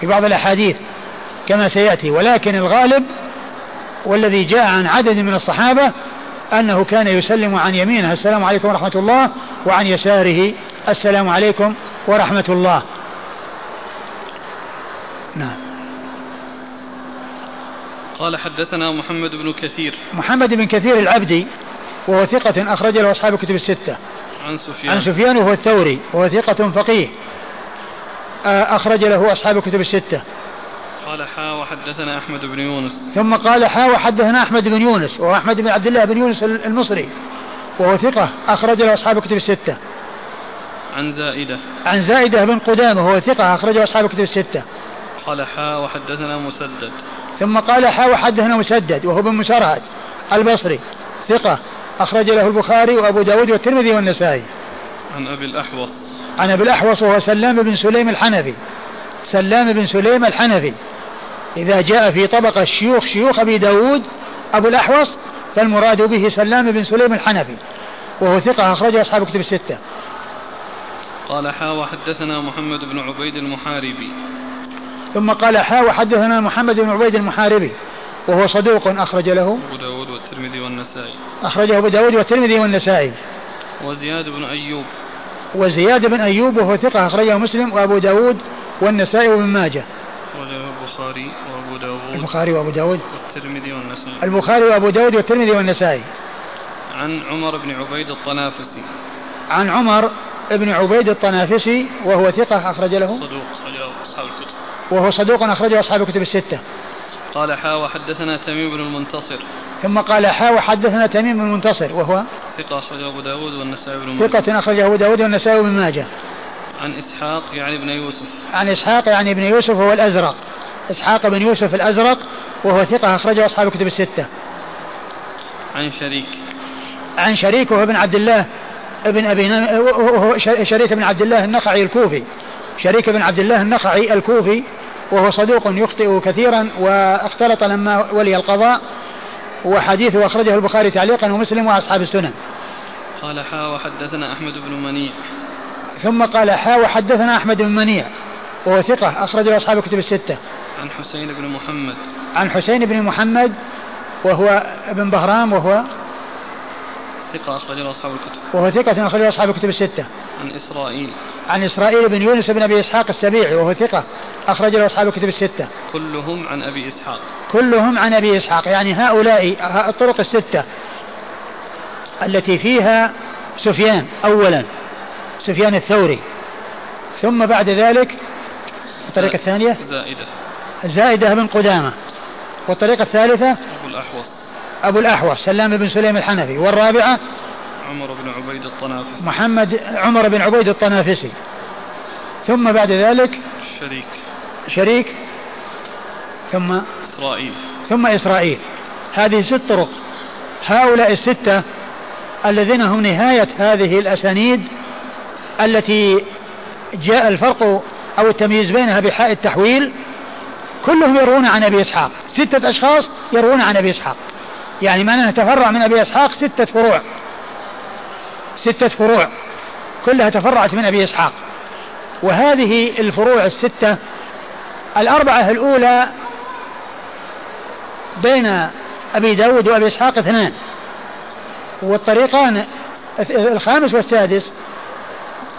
في بعض الأحاديث كما سيأتي. ولكن الغالب والذي جاء عن عدد من الصحابة أنه كان يسلم عن يمينه السلام عليكم ورحمة الله وعن يساره السلام عليكم ورحمة الله. نعم. قال حدثنا محمد بن كثير. محمد بن كثير العبدي وهو ثقة أخرج له أصحاب الكتب الستة. عن سفيان. عن سفيان وهو الثوري وهو ثقة فقيه. آه، أخرج له أصحاب الكتب الستة. قال حا وحدثنا أحمد بن يونس. ثم قال حا وحدثنا أحمد بن يونس وهو أحمد بن عبد الله بن يونس المصري. وهو ثقة أخرج له أصحاب الكتب الستة. عن زائدة. عن زائدة بن قدامة وهو ثقة أخرجه أصحاب الكتب الستة. قال حا وحدثنا مسدد. ثم قال حا وحدثنا مسدد وهو بن مسرهد البصري ثقة أخرج له البخاري وأبو داود والترمذي والنسائي. عن أبي الأحوص. عن أبي الأحوص وهو سلام بن سليم الحنفي. سلام بن سليم الحنفي. إذا جاء في طبقة شيوخ شيوخ أبي داود أبو الأحوص فالمراد به سلام بن سليم الحنفي. وهو ثقة أخرجه أصحاب كتب الستة. قال حا وحدثنا محمد بن عبيد المحاربي. ثم قال حا وحدثنا محمد بن عبيد المحاربي. وهو صدوق أخرج له أبو داود والترمذي والنسائي. أخرجه أبو داود والترمذي والنسائي. وزياد بن أيوب. وزياد بن أيوب وهو ثقة أخرجه مسلم وأبو داود والنسائي وابن ماجه. البخاري وأبو داود البخاري وأبو داود. والترمذي والنسائي. البخاري وأبو داود والترمذي والنسائي. عن عمر بن عبيد الطنافسي. عن عمر بن عبيد الطنافسي وهو ثقة أخرج له. صدوق أخرجه أصحاب الكتب. وهو صدوق أخرجه أصحاب الكتب الستة. قال حا وحدثنا تميم بن المنتصر. ثم قال حا وحدثنا تميم بن المنتصر وهو ثقة أخرجه أبو داود والنسائي بن ماجه. ثقة أخرجه أبو داود والنسائي بن ماجه. عن إسحاق يعني ابن يوسف. عن إسحاق يعني ابن يوسف وهو الأزرق. إسحاق بن يوسف الأزرق وهو ثقة أخرجه أصحاب الكتب الستة. عن شريك. عن شريك وهو ابن عبد الله ابن أبي. وهو شريك بن عبد الله النخعي الكوفي. شريك بن عبد الله النخعي الكوفي. وهو صدوق يخطئ كثيرا واختلط لما ولي القضاء وحديثه أخرجه البخاري تعليقا ومسلم وأصحاب السنن. قال حا وحدثنا أحمد بن منيع. ثم قال حا وحدثنا أحمد بن منيع. وهو ثقة أخرجه أصحاب الكتب الستة. عن حسين بن محمد. عن حسين بن محمد وهو ابن بهرام وهو ثقة أخرجه أصحاب الكتب. وهو ثقة أخرجه أصحاب الكتب الستة. عن إسرائيل. عن إسرائيل بن يونس بن أبي إسحاق السبيعي وهو ثقة أخرج له أصحاب الكتب الستة. كلهم عن أبي إسحاق. كلهم عن أبي إسحاق يعني هؤلاء الطرق الستة التي فيها سفيان أولا سفيان الثوري. ثم بعد ذلك الطريقة الثانية؟ زائدة. زائدة بن قدامة. والطريقة الثالثة؟ أبو الأحوص. أبو الأحوص سلام بن سليم الحنفي والرابعة عمر بن عبيد الطنافسي. محمد عمر بن عبيد الطنافسي. ثم بعد ذلك شريك. شريك ثم إسرائيل. ثم إسرائيل. هذه ست طرق. هؤلاء الستة الذين هم نهاية هذه الأسانيد التي جاء الفرق أو التمييز بينها بحاء التحويل كلهم يروون عن أبي إسحاق. ستة أشخاص يروون عن أبي إسحاق. يعني معناه تفرع من أبي إسحاق ستة فروع. ستة فروع. كلها تفرعت من أبي إسحاق. وهذه الفروع الستة الأربعة الأولى بين أبي داود وأبي إسحاق اثنان. والطريقان الخامس والسادس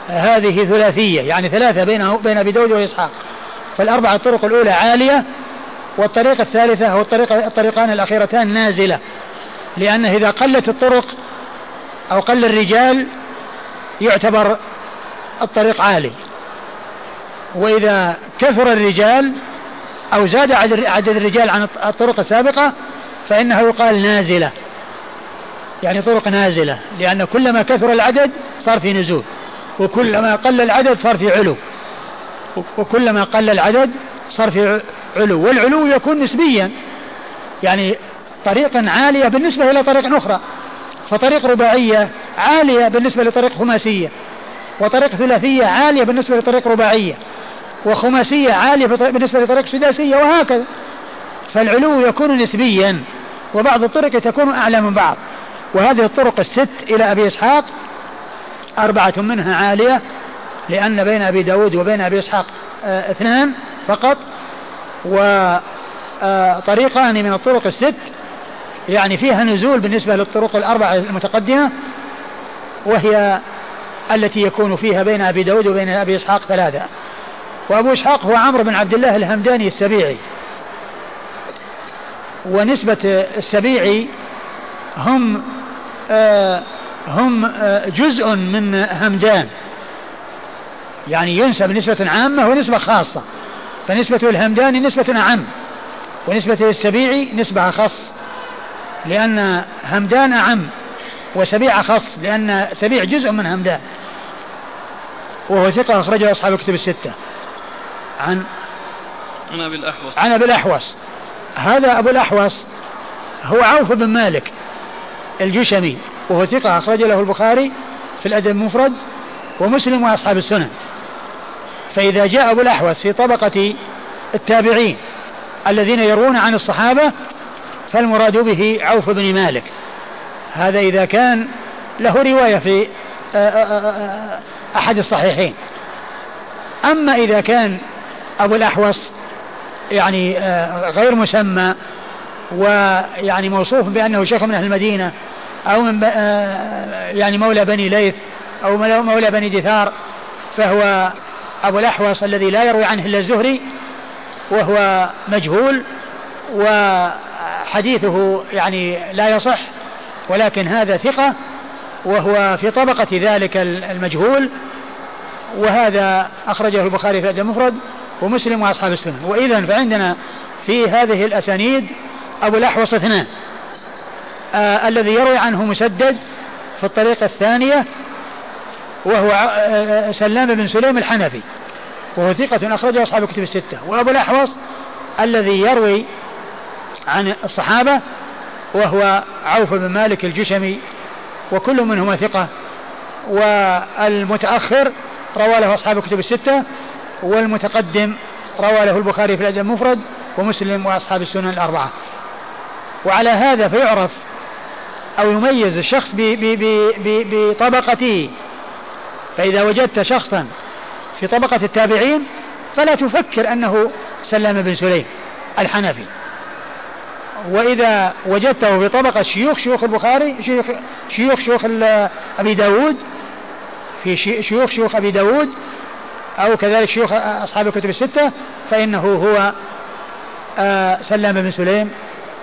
هذه ثلاثية يعني ثلاثة بينه بين أبي داود وإسحاق فالأربع الطرق الأولى عالية والطريقة الثالثة هو الطريقة الطريقان الأخيرتان نازلة. لأنه إذا قلت الطرق أو قل الرجال يعتبر الطريق عالي. وإذا كثر الرجال أو زاد عدد الرجال عن الطرق السابقة فإنه يقال نازلة. يعني طرق نازلة. لأن كلما كثر العدد صار في نزول. وكلما قل العدد صار في علو. وكلما قل العدد صار في علو والعلو يكون نسبيا يعني طريق عالية بالنسبة إلى طريق أخرى فطريق رباعية عالية بالنسبة لطريق خماسية وطريق ثلاثية عالية بالنسبة لطريق رباعية وخماسية عالية بالنسبة لطريق سداسية وهكذا. فالعلو يكون نسبيا وبعض الطرق تكون أعلى من بعض. وهذه الطرق الست إلى أبي إسحاق أربعة منها عالية لأن بين أبي داود وبين أبي إسحاق آه اثنان فقط. وطريقان من الطرق الست يعني فيها نزول بالنسبة للطرق الأربعة المتقدمة وهي التي يكون فيها بين أبي داود وبين أبي إسحاق ثلاثة. وأبو إسحاق هو عمرو بن عبد الله الهمداني السبيعي. ونسبة السبيعي هم آه هم آه جزء من همدان. يعني ينسب نسبة عامة ونسبة خاصة. فنسبة الهمداني نسبة أعم ونسبة السبيعي نسبة أخص لأن همدان أعم وسبيع أخص لأن سبيع جزء من همدان. وهو ثقة أخرجه أصحاب الكتب الستة. عن عن أبي الأحوص عن أبي الأحوص هذا أبو الأحوص هو عوف بن مالك الجشمي وهو ثقة أخرج له البخاري في الأدب المفرد ومسلم وأصحاب السنن. فإذا جاء أبو الأحوص في طبقة التابعين الذين يروون عن الصحابة فالمراد به عوف بن مالك. هذا إذا كان له رواية في آه، آه، آه، أحد الصحيحين. أما إذا كان أبو الأحوص يعني غير مسمى ويعني موصوف بأنه شيخ من أهل المدينة أو من يعني مولى بني ليث أو مولى بني دثار فهو أبو الأحوص الذي لا يروي عنه إلا الزهري وهو مجهول وحديثه يعني لا يصح ولكن هذا ثقة وهو في طبقة ذلك المجهول وهذا أخرجه البخاري في الأدب المفرد ومسلم وأصحاب السنة. وإذا فعندنا في هذه الأسانيد أبو الأحوص اثنان. آه الذي يروي عنه مسدد في الطريقة الثانية وهو آه سلام بن سليم الحنفي وهو ثقة أخرجه أصحاب الكتب الستة. وأبو الأحوص الذي يروي عن الصحابة وهو عوف بن مالك الجشمي وكل منهما ثقة. والمتأخر روى له أصحاب الكتب الستة والمتقدم روى له البخاري في الأدب المفرد ومسلم وأصحاب السنن الأربعة. وعلى هذا فيعرف أو يميز الشخص بطبقته فإذا وجدت شخصا في طبقة التابعين فلا تفكر أنه سلام بن سليم الحنفي. وإذا وجدته في طبقة شيوخ شيوخ البخاري شيوخ شيوخ شيوخ أبي داود في شيوخ شيوخ أبي داود أو كذلك شيوخ أصحاب الكتب الستة فإنه هو آه، سلام بن سليم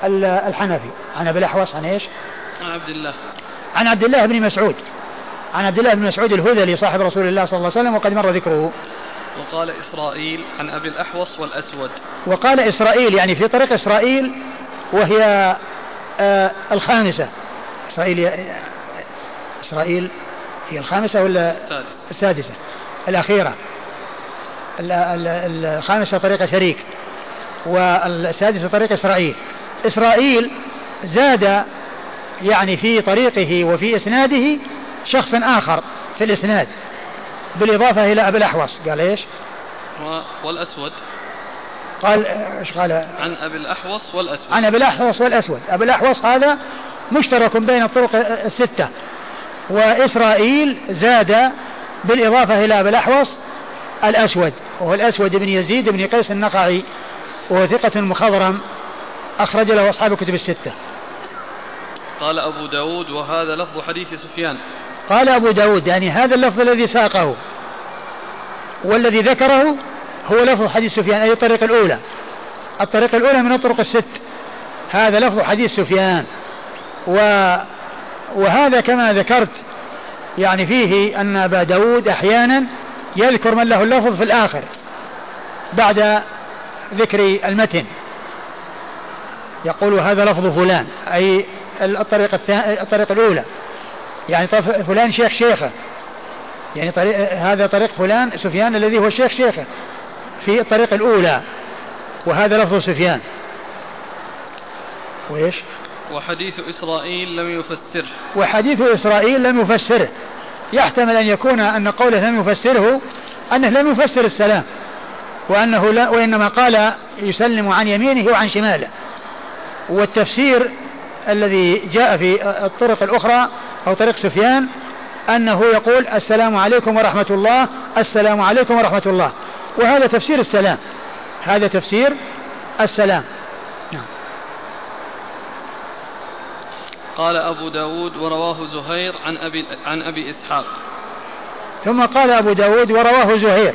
الحنفي. عن أبي الأحوص عن إيش؟ عن عبد الله. عن عبد الله بن مسعود. عن عبد الله بن مسعود الهذلي صاحب رسول الله صلى الله عليه وسلم وقد مر ذكره. وقال إسرائيل عن أبي الأحوص والأسود. وقال إسرائيل يعني في طريق إسرائيل وهي آه الخامسة. إسرائيل إسرائيل هي الخامسة ولا السادسة. الأخيرة. الخامسة طريقة شريك والسادسة طريق إسرائيل. إسرائيل زاد يعني في طريقه وفي إسناده شخص آخر في الإسناد بالإضافة إلى أبي الأحوص. قال إيش؟ والأسود. قال إيش قال؟ عن أبي الأحوص والأسود. عن أبي الأحوص والأسود، أبي الأحوص هذا مشترك بين الطرق الستة. وإسرائيل زاد بالإضافة إلى أبي الأحوص الأسود وهو الأسود بن يزيد بن قيس النقعي وهو ثقة مخضرم أخرج له أصحاب الكتب الستة. قال أبو داود وهذا لفظ حديث سفيان. قال أبو داود يعني هذا اللفظ الذي ساقه والذي ذكره هو لفظ حديث سفيان أي الطريقة الأولى. الطريقة الأولى من الطرق الست. هذا لفظ حديث سفيان. و وهذا كما ذكرت يعني فيه أن أبا داود أحيانا يذكر من له اللفظ في الآخر بعد ذكر المتن. يقول هذا لفظ فلان أي الطريقة الطريقة الأولى. يعني فلان شيخ شيخه. يعني طريق هذا طريق فلان سفيان الذي هو شيخ شيخه في الطريق الأولى وهذا لفظ سفيان. وإيش؟ وحديث إسرائيل لم يفسره. وحديث إسرائيل لم يفسره. يحتمل أن يكون أن قوله لم يفسره أنه لم يفسر السلام وأنه لا وإنما قال يسلم عن يمينه وعن شماله. والتفسير الذي جاء في الطرق الأخرى أو طريق سفيان أنه يقول السلام عليكم ورحمة الله السلام عليكم ورحمة الله. وهذا تفسير السلام. هذا تفسير السلام. نعم. قال أبو داود ورواه زهير عن أبي, عن أبي إسحاق. ثم قال أبو داود ورواه زهير.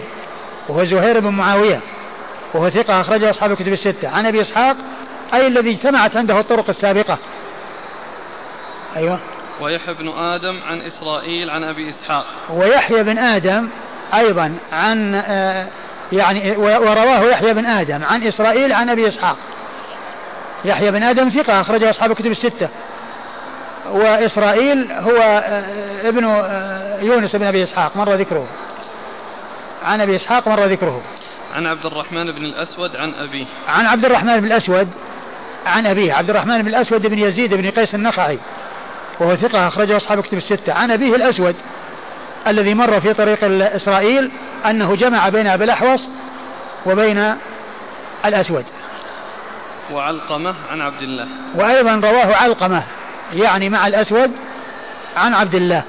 وهو زهير بن معاوية. وهو ثقة أخرجه أصحاب الكتب الستة. عن أبي إسحاق أي الذي اجتمعت عنده الطرق السابقة. أيوة. ويحيى بن آدم عن إسرائيل عن أبي إسحاق. ويحيى بن آدم أيضا عن آه يعني ورواه يحيى بن آدم عن إسرائيل عن أبي إسحاق. يحيى بن آدم ثقة أخرجه أصحاب الكتب الستة. وإسرائيل هو آه، ابن آه، يونس بن أبي إسحاق مر ذكره. عن أبي إسحاق مر ذكره. عن عبد الرحمن بن الأسود عن أبيه. عن عبد الرحمن بن الأسود عن أبيه عبد الرحمن بن الأسود بن يزيد بن قيس النخعي. وهو ثقة أخرجه أصحاب كتب الستة. عن أبيه الأسود الذي مر في طريق إسرائيل أنه جمع بين أبي الأحوص وبين الأسود. وعلقمة عن عبد الله. وأيضا رواه علقمة يعني مع الأسود عن عبد الله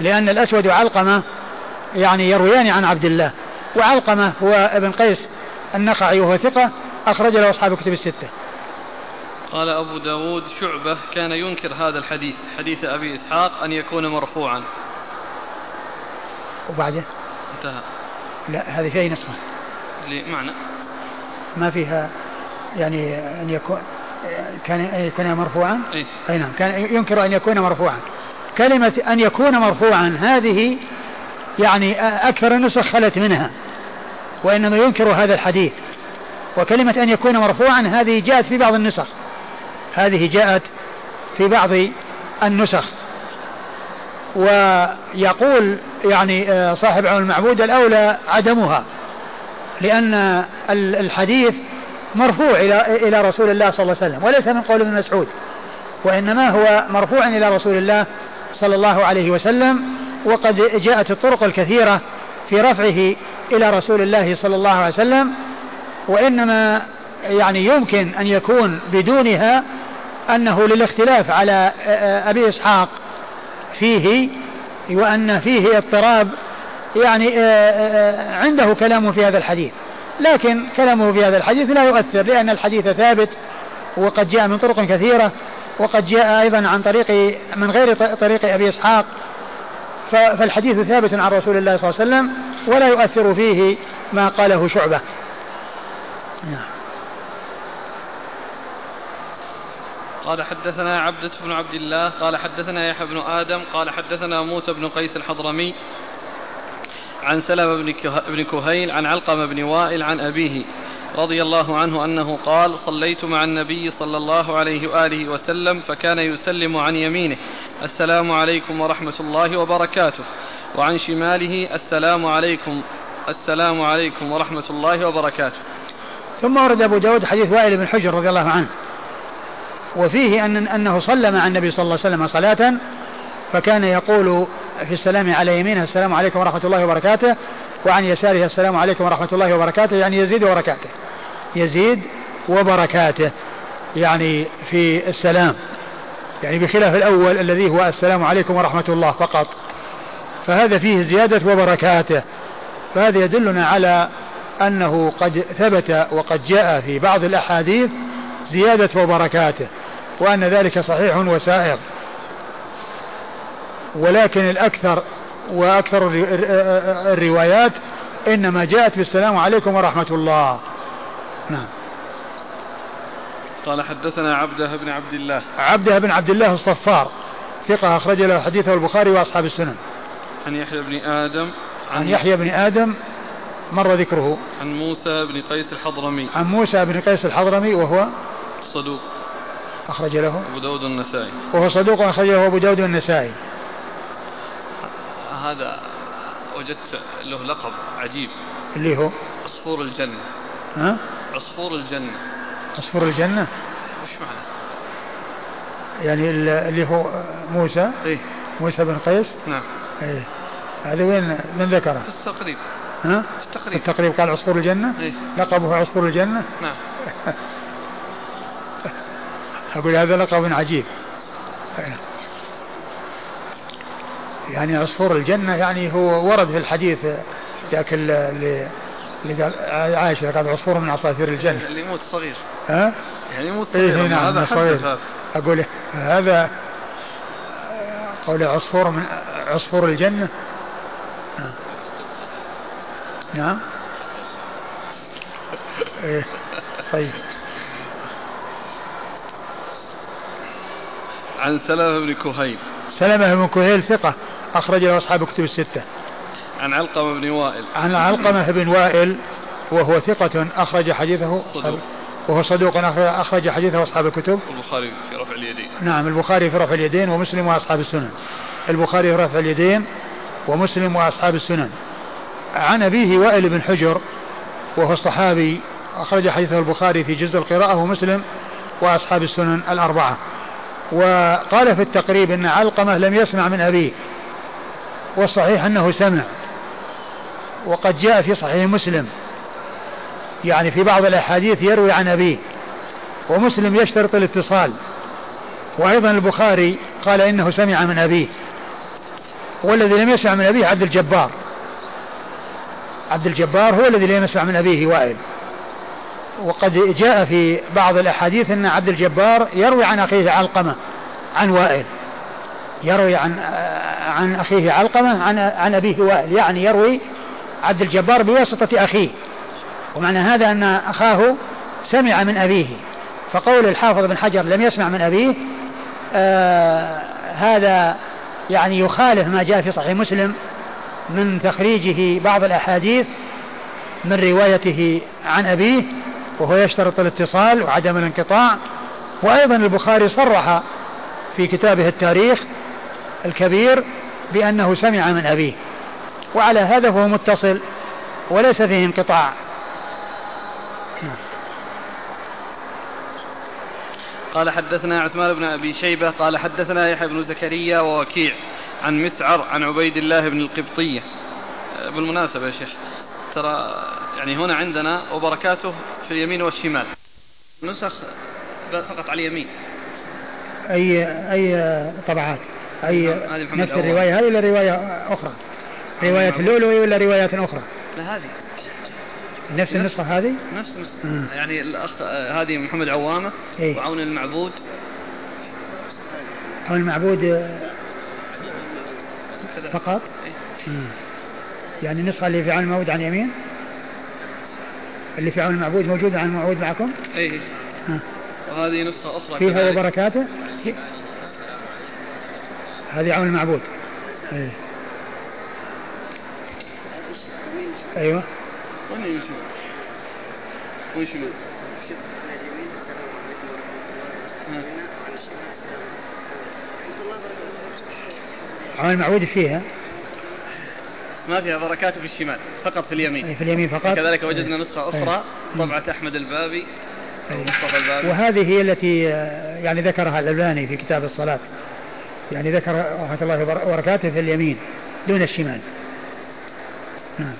لأن الأسود وعلقمة يعني يرويان عن عبد الله. وعلقمة هو ابن قيس النخعي وهو ثقة أخرج له أصحاب الكتب الستة. قال أبو داود شعبة كان ينكر هذا الحديث حديث أبي إسحاق أن يكون مرفوعا. وبعده؟ انتهى. لا هذه في أي نسخة؟ معنى ما فيها يعني أن يكون كان يكون مرفوعا؟ إيه؟ أي نعم كان ينكر أن يكون مرفوعا. كلمة أن يكون مرفوعا هذه يعني أكثر النسخ خلت منها وإنما ينكر هذا الحديث. وكلمة أن يكون مرفوعا هذه جاءت في بعض النسخ. هذه جاءت في بعض النسخ. ويقول يعني آه، صاحب عون المعبود الأولى عدمها لأن الحديث مرفوع إلى إلى رسول الله صلى الله عليه وسلم وليس من قول ابن مسعود وإنما هو مرفوع إلى رسول الله صلى الله عليه وسلم. وقد جاءت الطرق الكثيرة في رفعه إلى رسول الله صلى الله عليه وسلم وإنما يعني يمكن أن يكون بدونها أنه للاختلاف على أبي إسحاق فيه وأن فيه اضطراب يعني عنده كلام في هذا الحديث. لكن كلامه في هذا الحديث لا يؤثر لأن الحديث ثابت وقد جاء من طرق كثيرة وقد جاء أيضا عن طريق من غير طريق أبي إسحاق. فالحديث ثابت عن رسول الله صلى الله عليه وسلم ولا يؤثر فيه ما قاله شعبة. نعم. قال حدثنا عبدة بن عبد الله قال حدثنا يحيى بن آدم قال حدثنا موسى بن قيس الحضرمي عن سلمة بن كهيل عن علقمة بن وائل عن أبيه رضي الله عنه أنه قال صليت مع النبي صلى الله عليه وآله وسلم فكان يسلم عن يمينه. السلام عليكم ورحمة الله وبركاته. وعن شماله السلام عليكم السلام عليكم ورحمة الله وبركاته. ثم ورد أبو داود حديث وائل بن حجر رضي الله عنه. وفيه أن أنه صلى مع النبي صلى الله عليه وسلم صلاة فكان يقول في السلام على يمينه السلام عليكم ورحمة الله وبركاته وعن يساره السلام عليكم ورحمة الله وبركاته يعني يزيد وبركاته. يزيد وبركاته يعني في السلام. يعني بخلاف الأول الذي هو السلام عليكم ورحمة الله فقط. فهذا فيه زيادة وبركاته. فهذا يدلنا على أنه قد ثبت وقد جاء في بعض الأحاديث زيادة وبركاته وأن ذلك صحيح وسائغ ولكن الأكثر وأكثر الروايات إنما جاءت بالسلام عليكم ورحمة الله. نعم. قال حدثنا عبده بن عبد الله. عبده بن عبد الله الصفار ثقة أخرج له حديثه البخاري وأصحاب السنن. عن يحيى بن آدم. عن, عن يحيى بن آدم مر ذكره. عن موسى بن قيس الحضرمي. عن موسى بن قيس الحضرمي وهو صدوق أخرج له. أبو داود النسائي. وهو صدوق أخرج له أبو داود النسائي. هذا وجدت له لقب عجيب. اللي هو؟ عصفور الجنة. ها؟ عصفور الجنة. عصفور الجنة؟ وش معنى؟ يعني اللي هو موسى؟ إيه. موسى بن قيس؟ نعم. إيه. هذا وين؟ من ذكره؟ في التقريب. ها؟ في التقريب. في التقريب قال عصفور الجنة؟ إيه. لقبه عصفور الجنة؟ نعم. أقول هذا لقب عجيب. يعني عصفور الجنة يعني هو ورد في الحديث ذاك اللي اللي قال عائشة قال عصفور من عصافير الجنة. اللي يموت صغير. ها؟ يعني يموت صغير إيه نعم هذا صغير. أقول هذا قول عصفور من عصفور الجنة. نعم. إيه. طيب. عن سلمة بن كهيل. سلمة بن كهيل ثقة أخرج له أصحاب كتب الستة. عن علقمة بن وائل. عن علقمة بن وائل وهو ثقة أخرج حديثه صدوق. وهو صدوق أخرج حديثه أصحاب الكتب. البخاري في رفع اليدين. نعم البخاري في رفع اليدين ومسلم وأصحاب السنن. البخاري في رفع اليدين ومسلم وأصحاب السنن. عن أبيه وائل بن حجر وهو الصحابي أخرج حديثه البخاري في جزء القراءة ومسلم وأصحاب السنن الأربعة. وقال في التقريب أن علقمة لم يسمع من أبيه والصحيح أنه سمع وقد جاء في صحيح مسلم يعني في بعض الأحاديث يروي عن أبيه ومسلم يشترط الاتصال وأيضا البخاري قال إنه سمع من أبيه والذي لم يسمع من أبيه عبد الجبار عبد الجبار هو الذي لم يسمع من أبيه وائل. وقد جاء في بعض الأحاديث أن عبد الجبار يروي عن أخيه علقمة عن وائل. يروي عن عن أخيه علقمة عن عن أبيه وائل. يعني يروي عبد الجبار بواسطة أخيه. ومعنى هذا أن أخاه سمع من أبيه. فقول الحافظ بن حجر لم يسمع من أبيه آه هذا يعني يخالف ما جاء في صحيح مسلم من تخريجه بعض الأحاديث من روايته عن أبيه. وهو يشترط الاتصال وعدم الانقطاع. وأيضا البخاري صرح في كتابه التاريخ الكبير بأنه سمع من أبيه وعلى هذا فهو متصل وليس فيه انقطاع. قال حدثنا عثمان بن أبي شيبة قال حدثنا يحيى بن زكريا ووكيع عن مسعر عن عبيد الله بن القبطية. بالمناسبة يا شيخ ترى يعني هنا عندنا وبركاته في اليمين والشمال. نسخ فقط على اليمين. أي أي طبعات. أي نفس الرواية. هذه ولا رواية أخرى؟ رواية اللؤلؤي ولا روايات أخرى؟ لا هذه. نفس النسخة هذه؟ نفس النسخة. يعني الأخ هذه محمد عوامة إيه؟ وعون المعبود. عون المعبود فقط؟ إيه؟ يعني النسخة اللي في عون المعبود عن يمين؟ اللي في عون المعبود موجودة عن المعبود معكم؟ اي وهذه نسخة أخرى فيها وبركاته؟ هذه عون المعبود إيه؟ أيوه وين شمال؟ عون المعود فيها ما فيها بركات في الشمال فقط في اليمين. أي في اليمين فقط. كذلك وجدنا نسخة أخرى طبعة أحمد البابي مصطفى البابي. وهذه هي التي آه، يعني ذكرها الألباني في كتاب الصلاة. يعني ذكر رحمة الله وبركاته في اليمين دون الشمال. نعم.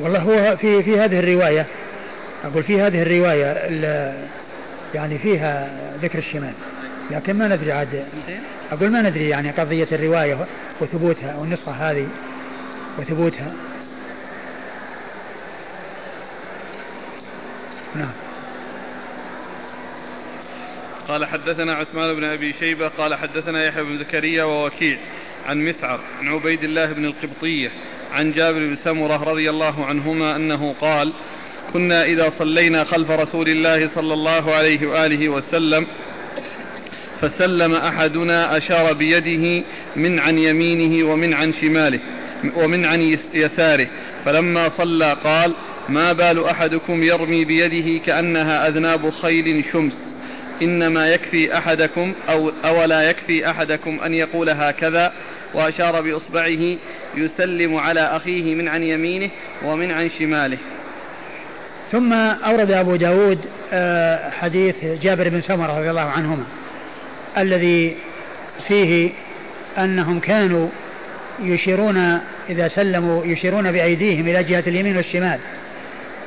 والله هو في في هذه الرواية أقول في هذه الرواية يعني فيها ذكر الشمال. لكن ما ندري عاد. أقول ما ندري يعني قضية الرواية وثبوتها والنسخة هذه وثبوتها. نعم. قال حدثنا عثمان بن أبي شيبة قال حدثنا يحيى بن زكريا ووكيع عن مسعر عن عبيد الله بن القبطية عن جابر بن سمرة رضي الله عنهما أنه قال كنا إذا صلينا خلف رسول الله صلى الله عليه وآله وسلم فسلم أحدنا أشار بيده من عن يمينه ومن عن شماله ومن عن يساره. فلما صلى قال ما بال أحدكم يرمي بيده كأنها أذناب خيل شمس؟ إنما يكفي أحدكم أو أولا يكفي أحدكم أن يقول هكذا وأشار بإصبعه يسلم على أخيه من عن يمينه ومن عن شماله. ثم أورد أبو داود آه، حديث جابر بن سمرة رضي الله عنهما الذي فيه أنهم كانوا يشيرون إذا سلموا يشيرون بأيديهم إلى جهة اليمين والشمال.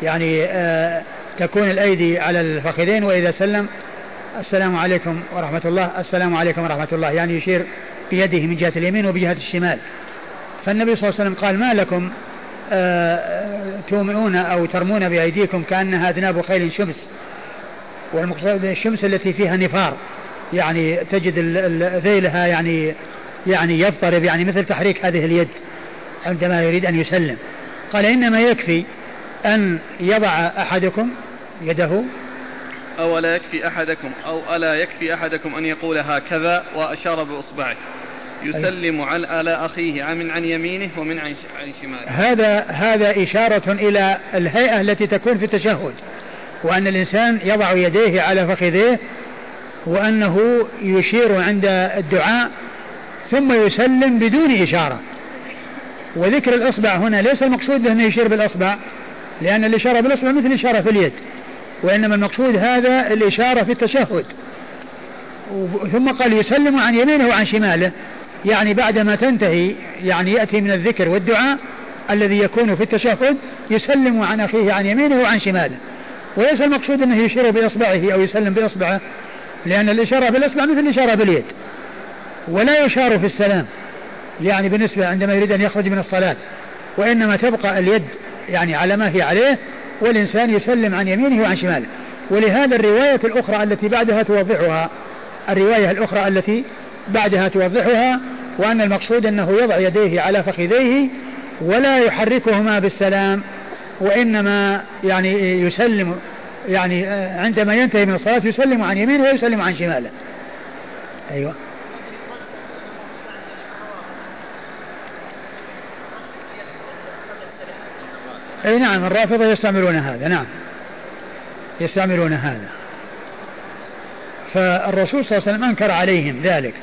يعني آه، تكون الأيدي على الفخذين وإذا سلم السلام عليكم ورحمة الله السلام عليكم ورحمة الله. يعني يشير بيده من جهة اليمين وبجهة الشمال. فالنبي صلى الله عليه وسلم قال ما لكم تومئون أو ترمون بأيديكم كأنها أذناب خيل شمس. والمقصود الشمس التي فيها نفار. يعني تجد ذيلها يعني يعني يضطرب يعني مثل تحريك هذه اليد عندما يريد أن يسلم. قال إنما يكفي أن يضع أحدكم يده. أو لا يكفي أحدكم أو ألا يكفي أحدكم أن يقول هكذا وأشار بإصبعه. يسلم على على أخيه من عن يمينه ومن عن شماله هذا هذا إشارة إلى الهيئة التي تكون في التشهد وأن الإنسان يضع يديه على فخذيه وأنه يشير عند الدعاء ثم يسلم بدون إشارة. وذكر الإصبع هنا ليس المقصود به أنه يشير بالإصبع لأن الإشارة بالإصبع مثل الإشارة في اليد وإنما المقصود هذا الإشارة في التشهد. ثم قال يسلم عن يمينه وعن شماله يعني بعدما تنتهي يعني يأتي من الذكر والدعاء الذي يكون في التشهد يسلم عن أخيه عن يمينه وعن شماله. وليس المقصود أنه يشير بإصبعه أو يسلم بإصبعه لأن الإشارة بالإصبع مثل الإشارة باليد. ولا يشار في السلام يعني بالنسبة عندما يريد أن يخرج من الصلاة. وإنما تبقى اليد يعني على ما هي عليه والإنسان يسلم عن يمينه وعن شماله. ولهذا الرواية الأخرى التي بعدها توضحها الرواية الأخرى التي بعدها توضحها وأن المقصود أنه يضع يديه على فخذيه ولا يحركهما بالسلام وإنما يعني يسلم يعني عندما ينتهي من الصلاة يسلم عن يمينه ويسلم عن شماله. أيوه. أي نعم الرافضة يستعملون هذا نعم. يستعملون هذا. فالرسول صلى الله عليه وسلم أنكر عليهم ذلك.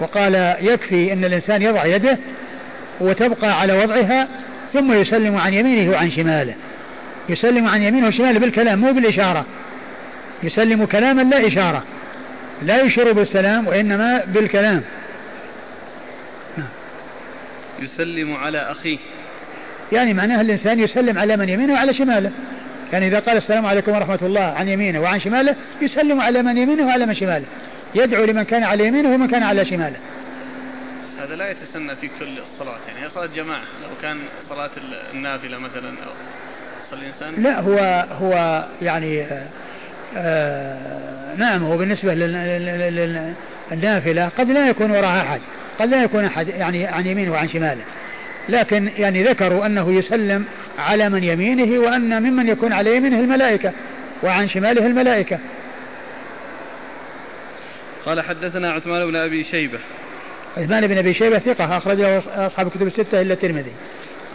وقال يكفي إن الإنسان يضع يده وتبقى على وضعها ثم يسلم عن يمينه وعن شماله. يسلم عن يمينه وشماله بالكلام مو بالإشارة. يسلم كلاما لا إشارة. لا يشير بالسلام وإنما بالكلام. يسلم على أخيه. يعني معناه الإنسان يسلم على من يمينه وعلى شماله. يعني إذا قال السلام عليكم ورحمة الله عن يمينه وعن شماله يسلم على من يمينه وعلى من شماله. يدعو لمن كان على يمينه ومن كان على شماله. هذا لا يتسنى في كل الصلاة يعني صلاة جماعة. لو كان صلاة النافلة مثلا أو الإنسان؟ لا هو هو يعني آه, آه، نعم هو بالنسبة للنافلة قد لا يكون وراها أحد قد لا يكون أحد يعني عن يمينه وعن شماله. لكن يعني ذكروا أنه يسلم على من يمينه وأن ممن يكون على يمينه الملائكة وعن شماله الملائكة. قال حدثنا عثمان بن أبي شيبة. عثمان بن أبي شيبة ثقة أخرجه أصحاب الكتب الستة إلا الترمذي.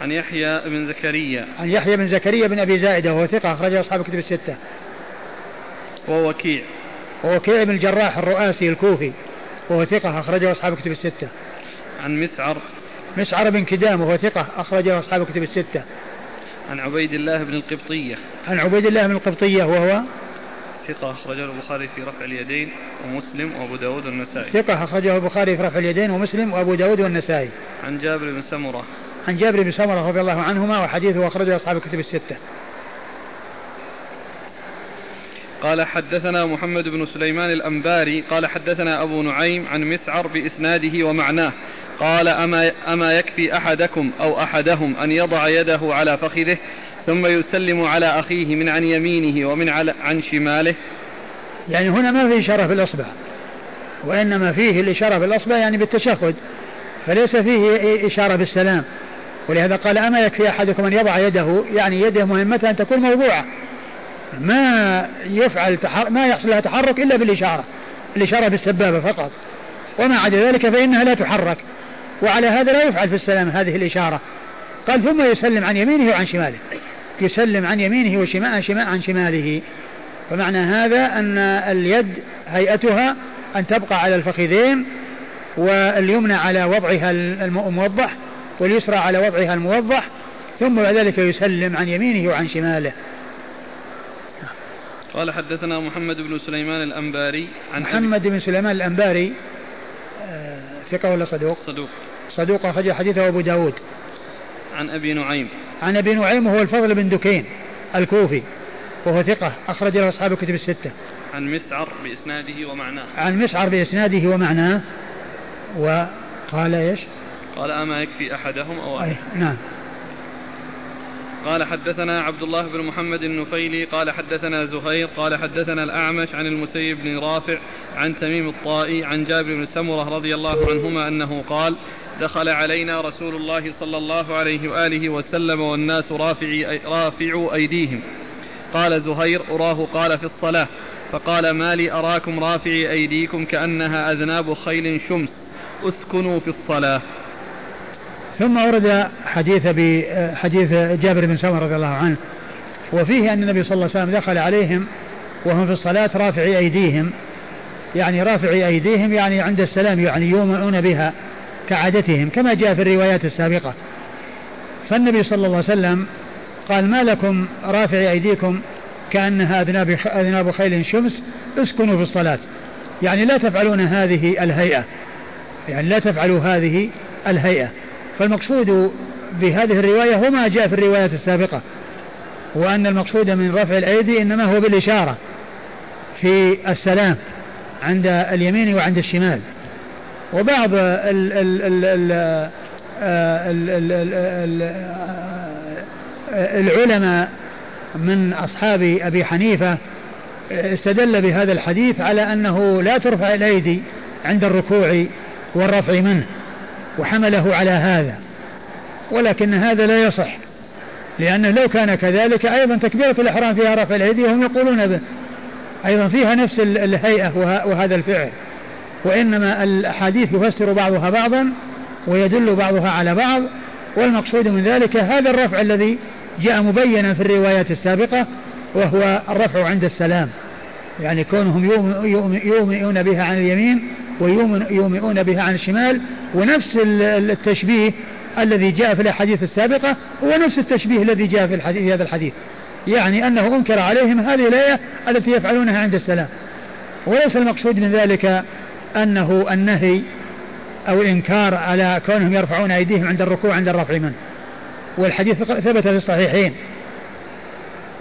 عن يحيى بن زكريا. عن يحيى بن زكريا بن أبي زائدة وهو ثقة أخرجه أصحاب الكتب الستة. ووكيع ووكيع بن الجراح الرؤاسي الكوفي وهو ثقة أخرجه أصحاب الكتب الستة. عن مسعر. مسعر بن كدام وهو ثقة أخرجه أصحاب الكتب الستة. عن عبيد الله بن القبطية. عن عبيد الله بن القبطية وهو ثقة أخرجه البخاري في رفع اليدين ومسلم وأبو داود والنسائي. ثقة أخرجه البخاري في رفع اليدين ومسلم وأبو داود والنسائي. عن جابر بن سمرة. عن جابر بن سمرة رضي الله عنهما وحديثه أخرجه أصحاب الكتب الستة. قال حدثنا محمد بن سليمان الأنباري قال حدثنا أبو نعيم عن مسعر بإسناده ومعناه. قال أما, أما يكفي أحدكم أو أحدهم أن يضع يده على فخذه ثم يسلم على أخيه من عن يمينه ومن على عن شماله. يعني هنا ما في إشارة في الإصبع وإنما فيه الإشارة في الإصبع يعني بالتشهد فليس فيه إشارة بالسلام. ولهذا قال أما يكفي أحدكم أن يضع يده يعني يده مهمتها أن تكون موضوعة. ما يفعل. ما يحصل لها تحرك إلا بالإشارة الإشارة بالسبابة فقط. وما عدا ذلك فإنها لا تحرك. وعلى هذا لا يفعل في السلام هذه الإشارة. قال ثم يسلم عن يمينه وعن شماله. يسلم عن يمينه وشمال شمال عن شماله. فمعنى هذا أن اليد هيئتها أن تبقى على الفخذين واليمنى على وضعها الموضح واليسرى على وضعها الموضح ثم بعد ذلك يسلم عن يمينه وعن شماله. قال حدثنا محمد بن سليمان الأنباري عن محمد بن سليمان الأنباري آه، ثقة ولا صدوق؟ صدوق. صدوق أخرج حديثه أبو داود. عن أبي نعيم. عن أبي نعيم وهو الفضل بن دكين الكوفي وهو ثقة أخرج له أصحاب الكتب الستة. عن مسعر بإسناده ومعناه. عن مسعر بإسناده ومعناه وقال إيش؟ قال أما يكفي أحدهم أو أي نعم. قال حدثنا عبد الله بن محمد النفيلي قال حدثنا زهير قال حدثنا الأعمش عن المسيب بن رافع عن تميم الطائي عن جابر بن سمرة رضي الله عنهما أنه قال دخل علينا رسول الله صلى الله عليه وآله وسلم والناس رافعي رافعوا أيديهم. قال زهير أراه قال في الصلاة. فقال ما لي أراكم رافعي أيديكم كأنها أذناب خيل شمس. اسكنوا في الصلاة. ثم ورد حديث حديث جابر بن سمر رضي الله عنه وفيه أن النبي صلى الله عليه وسلم دخل عليهم وهم في الصلاة رافعي أيديهم يعني رافعي أيديهم يعني عند السلام يعني يومئون بها كعادتهم كما جاء في الروايات السابقة. فالنبي صلى الله عليه وسلم قال ما لكم رافعي أيديكم كأنها أذناب خيل شمس اسكنوا في الصلاة. يعني لا تفعلون هذه الهيئة يعني لا تفعلوا هذه الهيئة. فالمقصود بهذه الرواية هو ما جاء في الروايات السابقة وأن المقصود من رفع الأيدي إنما هو بالإشارة في السلام عند اليمين وعند الشمال. وبعض ال ال ال ال ال العلماء من أصحاب أبي حنيفة استدل بهذا الحديث على أنه لا ترفع الأيدي عند الركوع والرفع منه. وحمله على هذا. ولكن هذا لا يصح. لأنه لو كان كذلك أيضا تكبيرة الإحرام فيها رفع الأيدي وهم يقولون به أيضا فيها نفس الهيئة وهذا الفعل. وإنما الأحاديث يفسر بعضها بعضا ويدل بعضها على بعض. والمقصود من ذلك هذا الرفع الذي جاء مبينا في الروايات السابقة وهو الرفع عند السلام. يعني كونهم يومئون بها عن اليمين ويومئون بها عن الشمال ونفس التشبيه الذي جاء في الأحاديث السابقة هو نفس التشبيه الذي جاء في, الحديث هذا الحديث. يعني أنه أنكر عليهم هذه الآية التي يفعلونها عند السلام. وليس المقصود من ذلك أنه النهي أو الإنكار على كونهم يرفعون أيديهم عند الركوع عند الرفع منه والحديث ثبت في الصحيحين.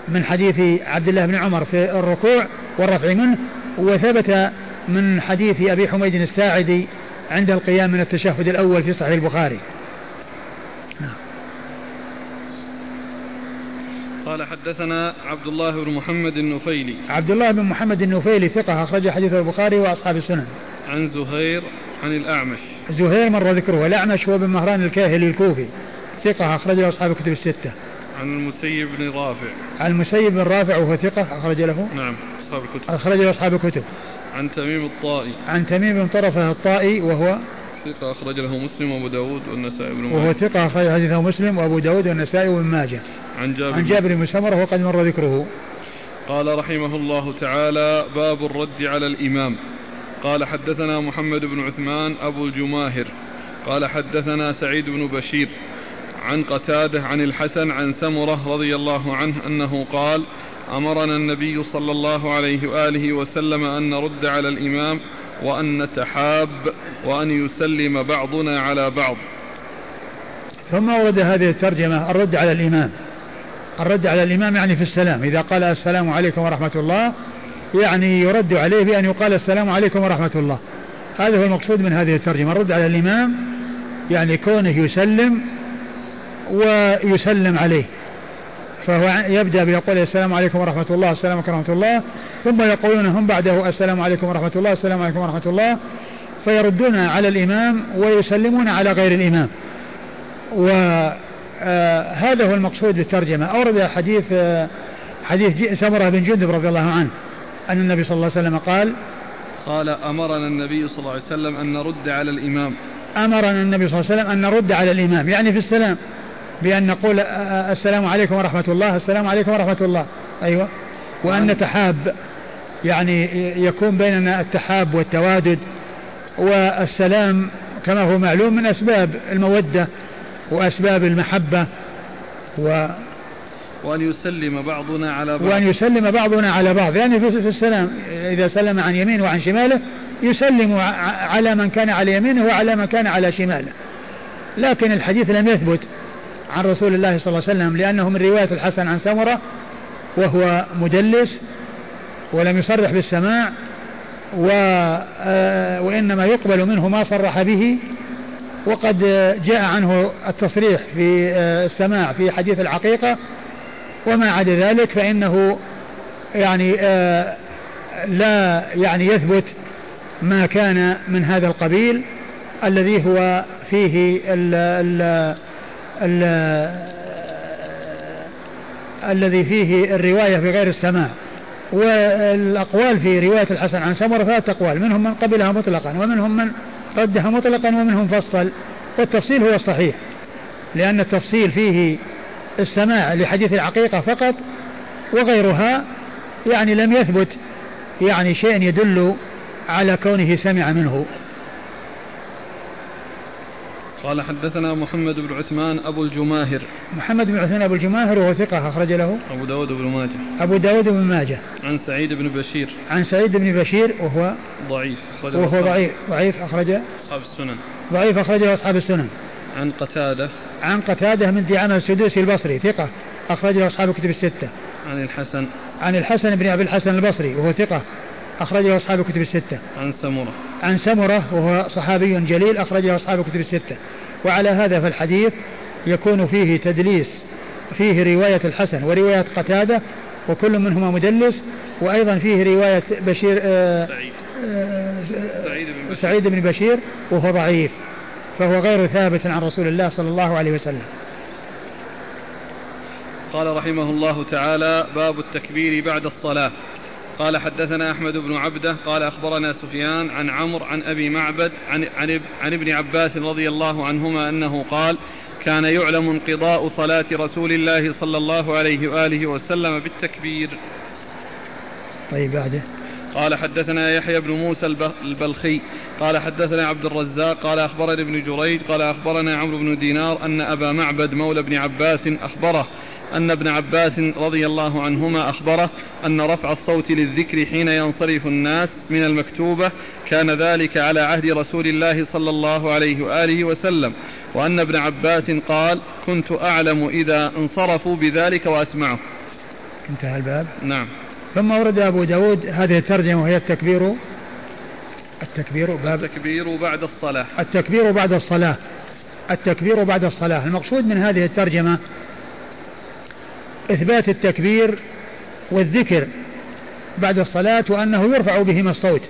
من حديث عبد الله بن عمر في الركوع والرفع منه وثبت من حديث أبي حميد الساعدي عند القيام من التشهد الأول في صحيح البخاري. نعم. قال حدثنا عبد الله بن محمد النفيلي. عبد الله بن محمد النفيلي ثقة أخرج حديث البخاري وأصحاب السنن. عن زهير عن الأعمش. زهير مر ذكره والأعمش هو بن مهران الكاهلي الكوفي. ثقة أخرج له أصحاب الكتب الستة. عن المسيب بن رافع. عن المسيب بن رافع وهو ثقة أخرج له. نعم أصحاب الكتب. أخرج له أصحاب الكتب. عن تميم الطائي. عن تميم بن طرفة الطائي وهو ثقة أخرج له مسلم وأبو داود والنسائي بن ماجه. وهو ثقة أخرج حديثه مسلم وأبو داود والنسائي وابن ماجه. عن جابر عن جابر بن سمرة وقد مر ذكره. قال رحمه الله تعالى باب الرد على الإمام. قال حدثنا محمد بن عثمان أبو الجماهر. قال حدثنا سعيد بن بشير عن قتاده عن الحسن عن سمرة رضي الله عنه أنه قال أمرنا النبي صلى الله عليه وآله وسلم أن نرد على الإمام وأن نتحاب وأن يسلم بعضنا على بعض. ثم ورد هذه الترجمة الرد على الإمام. الرد على الإمام يعني في السلام، إذا قال السلام عليكم ورحمة الله يعني يرد عليه بأن يقال السلام عليكم ورحمة الله. هذا هو المقصود من هذه الترجمة، الرد على الإمام يعني كونه يسلم ويسلم عليه فهو يبدأ بيقول السلام عليكم ورحمة الله السلام عليكم ورحمة الله ثم يقولون هم بعده السلام عليكم ورحمة الله السلام عليكم ورحمة الله فيردون على الإمام ويسلمون على غير الإمام. وهذا آه، هو المقصود بالترجمة. أورد حديث آه، حديث سمرة بن جندب رضي الله عنه أن النبي صلى الله عليه وسلم قال قال أمرنا النبي صلى الله عليه وسلم أن نرد على الإمام. أمرنا النبي صلى الله عليه وسلم أن نرد على الإمام. يعني في السلام بأن نقول السلام عليكم ورحمة الله السلام عليكم ورحمة الله. أيوة. وأن نتحاب يعني يكون بيننا التحاب والتوادد والسلام كما هو معلوم من أسباب المودة وأسباب المحبة و وأن يسلم بعضنا على بعض. وأن يسلم بعضنا على بعض. يعني في السلام إذا سلم عن يمينه وعن شماله يسلم على من كان على يمينه وعلى من كان على شماله. لكن الحديث لم يثبت عن رسول الله صلى الله عليه وسلم لأنه من رواية الحسن عن سمرة وهو مدلس ولم يصرح بالسماع و آه، وإنما يقبل منه ما صرح به وقد جاء عنه التصريح في السماع في حديث العقيقة وما عدا ذلك فإنه يعني آه، لا يعني يثبت ما كان من هذا القبيل الذي هو فيه ال ال الذي فيه الرواية بغير السماع والأقوال في رواية الحسن عن سمرة ثلاثة أقوال منهم من قبلها مطلقا ومنهم من ردها مطلقا ومنهم فصل والتفصيل هو الصحيح لأن التفصيل فيه السماع لحديث العقيقة فقط وغيرها يعني لم يثبت يعني شيء يدل على كونه سمع منه. قال حدثنا محمد بن عثمان أبو الجماهر. محمد بن عثمان أبو الجماهر وهو ثقة أخرج له. أبو داود بن ماجه. أبو داود بن ماجه. عن سعيد بن بشير. عن سعيد بن بشير وهو ضعيف. وهو ضعيف. ضعيف أخرج أصحاب السنن. ضعيف أخرجه أصحاب السنن. عن قتادة. عن قتادة من دعامة السدوسي البصري. ثقة. أخرجه أصحاب الكتب الستة. عن الحسن. عن الحسن بن أبي الحسن البصري وهو ثقة. أخرجه أصحاب الكتب الستة. عن سمرة. عن سمرة وهو صحابي جليل أخرجه أصحاب الكتب الستة. وعلى هذا فالحديث يكون فيه تدليس فيه رواية الحسن ورواية قتادة وكل منهما مدلس وأيضا فيه رواية بشير آه سعيد, آه سعيد, بن بشير. سعيد بن بشير وهو ضعيف فهو غير ثابت عن رسول الله صلى الله عليه وسلم. قال رحمه الله تعالى باب التكبير بعد الصلاة. قال حدثنا أحمد بن عبده قال أخبرنا سفيان عن عمرو عن أبي معبد عن, عن, عن ابن عباس رضي الله عنهما أنه قال كان يعلم انقضاء صلاة رسول الله صلى الله عليه وآله وسلم بالتكبير. طيب بعده. قال حدثنا يحيى بن موسى البلخي قال حدثنا عبد الرزاق قال أخبرني ابن جريج قال أخبرنا عمرو بن دينار أن أبا معبد مولى ابن عباس أخبره أن ابن عباس رضي الله عنهما أخبره أن رفع الصوت للذكر حين ينصرف الناس من المكتوبة كان ذلك على عهد رسول الله صلى الله عليه وآله وسلم وأن ابن عباس قال كنت أعلم إذا انصرفوا بذلك وأسمعه. انتهى الباب. نعم. ثم ورد أبو داود هذه الترجمة وهي التكبير. التكبير باب. التكبير بعد الصلاة. التكبير بعد الصلاة. التكبير بعد الصلاة. المقصود من هذه الترجمة إثبات التكبير والذكر بعد الصلاة وأنه يرفع بهما الصوت.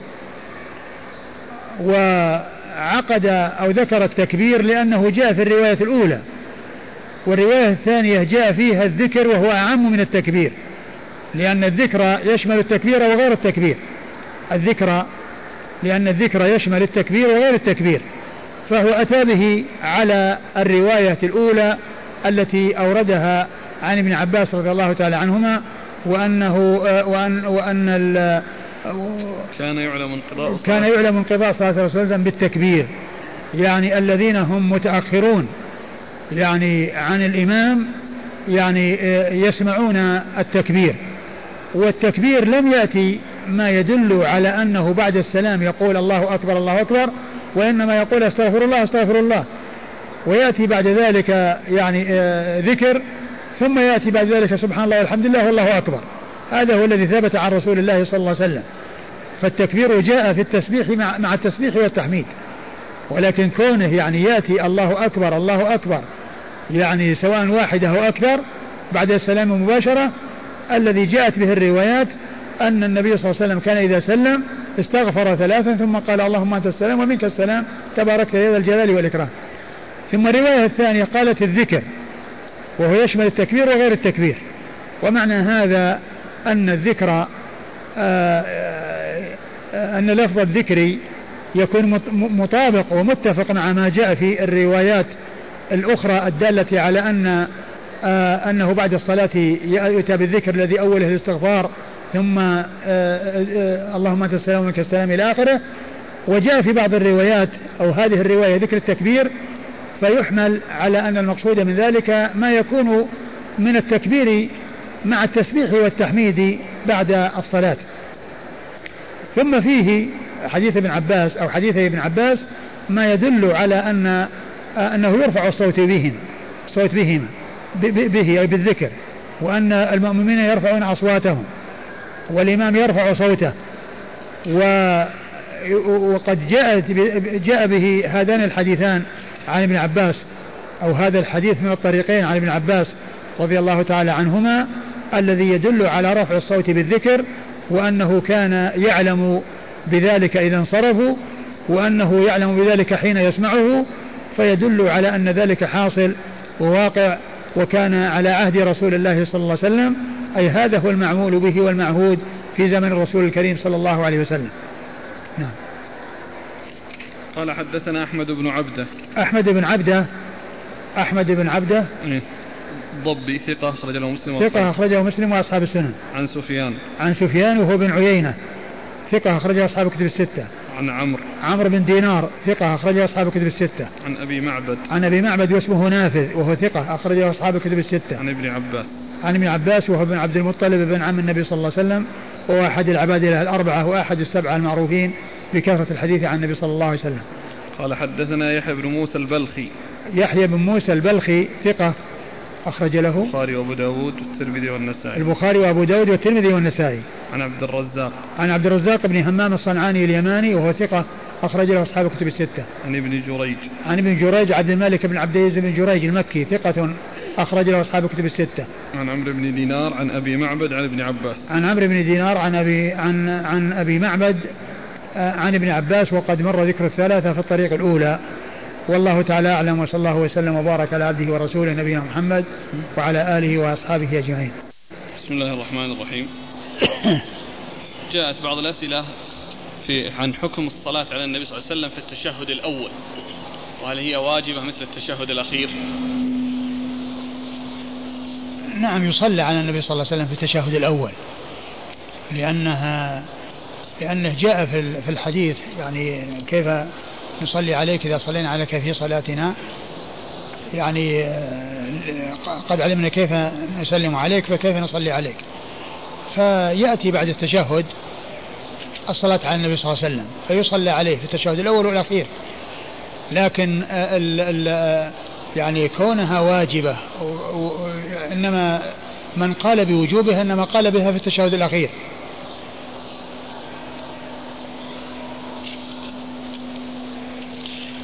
وعقد أو ذكر التكبير لأنه جاء في الرواية الأولى والرواية الثانية جاء فيها الذكر وهو أعم من التكبير لأن الذكر يشمل التكبير وغير التكبير. الذكر لأن الذكر يشمل التكبير وغير التكبير. فهو أتى به على الرواية الأولى التي أوردها عن ابن عباس رضي الله تعالى عنهما وأنه وأن وأن كان يعلم انقضاء كان يعلم انقضاء صلاة الرسول صلى الله عليه وسلم بالتكبير. يعني الذين هم متأخرون يعني عن الإمام يعني يسمعون التكبير. والتكبير لم يأتي ما يدل على أنه بعد السلام يقول الله أكبر الله أكبر وإنما يقول أستغفر الله أستغفر الله. ويأتي بعد ذلك يعني ذكر ثم يأتي بعد ذلك سبحان الله والحمد لله والله أكبر. هذا هو الذي ثبت عن رسول الله صلى الله عليه وسلم. فالتكبير جاء في التسبيح مع, التسبيح والتحميد. ولكن كونه يعني يأتي الله أكبر الله أكبر يعني سواء واحدة أو أكثر بعد السلام مباشرة الذي جاءت به الروايات أن النبي صلى الله عليه وسلم كان إذا سلم استغفر ثلاثا ثم قال اللهم أنت السلام ومنك السلام تبارك يا ذا الجلال والإكرام. ثم الرواية الثانية قالت الذكر. وهو يشمل التكبير وغير التكبير. ومعنى هذا أن الذكر آه، آه، أن لفظ الذكر يكون مطابق ومتفق مع ما جاء في الروايات الأخرى الدالة على أن آه، أنه بعد الصلاة يؤتى بالذكر الذي أوله الاستغفار ثم اللهم أنت السلام ومنك السلام إلى آخره. وجاء في بعض الروايات أو هذه الرواية ذكر التكبير فيحمل على أن المقصود من ذلك ما يكون من التكبير مع التسبيح والتحميد بعد الصلاة. ثم فيه حديث ابن عباس أو حديث ابن عباس ما يدل على أن أنه يرفع الصوت بهم الصوت بهم به أي بالذكر وأن المؤمنين يرفعون أصواتهم والإمام يرفع صوته و وقد جاءت جاء به هذان الحديثان عن ابن عباس أو هذا الحديث من الطريقين عن ابن عباس رضي الله تعالى عنهما الذي يدل على رفع الصوت بالذكر وأنه كان يعلم بذلك إذا انصرفوا وأنه يعلم بذلك حين يسمعه فيدل على أن ذلك حاصل وواقع وكان على عهد رسول الله صلى الله عليه وسلم أي هذا هو المعمول به والمعهود في زمن الرسول الكريم صلى الله عليه وسلم. نعم. قال حدثنا أحمد بن عبده. أحمد بن عبده. أحمد بن عبده. إيه. ضبي ثقة أخرج له مسلم ثقة أخرجه مسلم وأصحاب السنن. عن سفيان. عن سفيان وهو بن عيينة. ثقة أخرجه أصحاب الكتب الستة. عن عمرو. عمرو بن دينار. ثقة أخرجه أصحاب الكتب الستة. عن أبي معبد. عن أبي معبد واسمه نافذ وهو ثقة أخرجه أصحاب الكتب الستة. عن ابن عباس. عن ابن عباس وهو بن عبد المطلب بن عم النبي صلى الله عليه وسلم وهو أحد العباد الأربعة وأحد السبعة المعروفين. بكثرة الحديث عن النبي صلى الله عليه وسلم. قال حدثنا يحيى بن موسى البلخي. يحيى بن موسى البلخي ثقة أخرج له البخاري وأبو داود والترمذي والنسائي. البخاري وأبو داود والترمذي والنسائي. عن عبد الرزاق. عن عبد الرزاق بن همام الصنعاني اليماني وهو ثقة أخرج له أصحاب الكتب الستة. عن ابن جريج. عن ابن جريج عبد الملك بن عبد العزيز بن جريج المكي ثقة أخرج له أصحاب الكتب الستة. عن عمرو بن دينار عن أبي معبد عن ابن عباس. عن عمرو بن دينار عن أبي عن عن أبي معبد عن ابن عباس وقد مر ذكر الثلاثة في الطريق الأولى. والله تعالى أعلم وصلى الله وسلم وبارك على عبده ورسوله نبينا محمد وعلى آله وأصحابه أجمعين. بسم الله الرحمن الرحيم. جاءت بعض الأسئلة في عن حكم الصلاة على النبي صلى الله عليه وسلم في التشهد الأول. وهل هي واجبة مثل التشهد الأخير؟ نعم يصلى على النبي صلى الله عليه وسلم في التشهد الأول لأنها لأنه جاء في الحديث يعني كيف نصلي عليك إذا صلينا عليك في صلاتنا؟ يعني آه، قد علمنا كيف نسلم عليك فكيف نصلي عليك. فيأتي بعد التشهد الصلاة على النبي صلى الله عليه وسلم فيصلى عليه في التشهد الأول والأخير. لكن آه، ال ال آه، يعني كونها واجبة إنما من قال بوجوبها إنما قال بها في التشهد الأخير.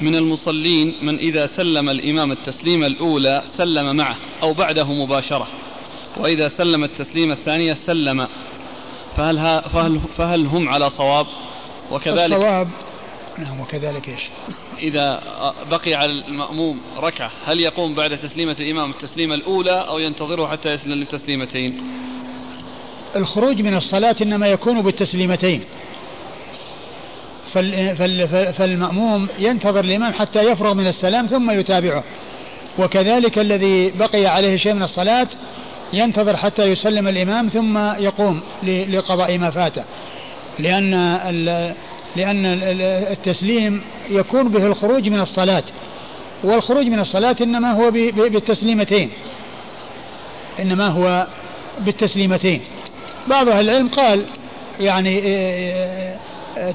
من المصلين من إذا سلم الإمام التسليمة الأولى سلم معه أو بعده مباشرة وإذا سلم التسليمة الثانية سلم فهل, ها فهل, فهل هم على صواب وكذلك الصواب نعم وكذلك إيش؟ إذا بقي على المأموم ركعة هل يقوم بعد تسليمة الإمام التسليمة الأولى أو ينتظره حتى يسلم التسليمتين؟ الخروج من الصلاة إنما يكون بالتسليمتين فالمأموم ينتظر الإمام حتى يفرغ من السلام ثم يتابعه. وكذلك الذي بقي عليه شيء من الصلاة ينتظر حتى يسلم الإمام ثم يقوم لقضاء ما فاته لأن لأن التسليم يكون به الخروج من الصلاة. والخروج من الصلاة إنما هو بالتسليمتين. إنما هو بالتسليمتين. بعض أهل العلم قال يعني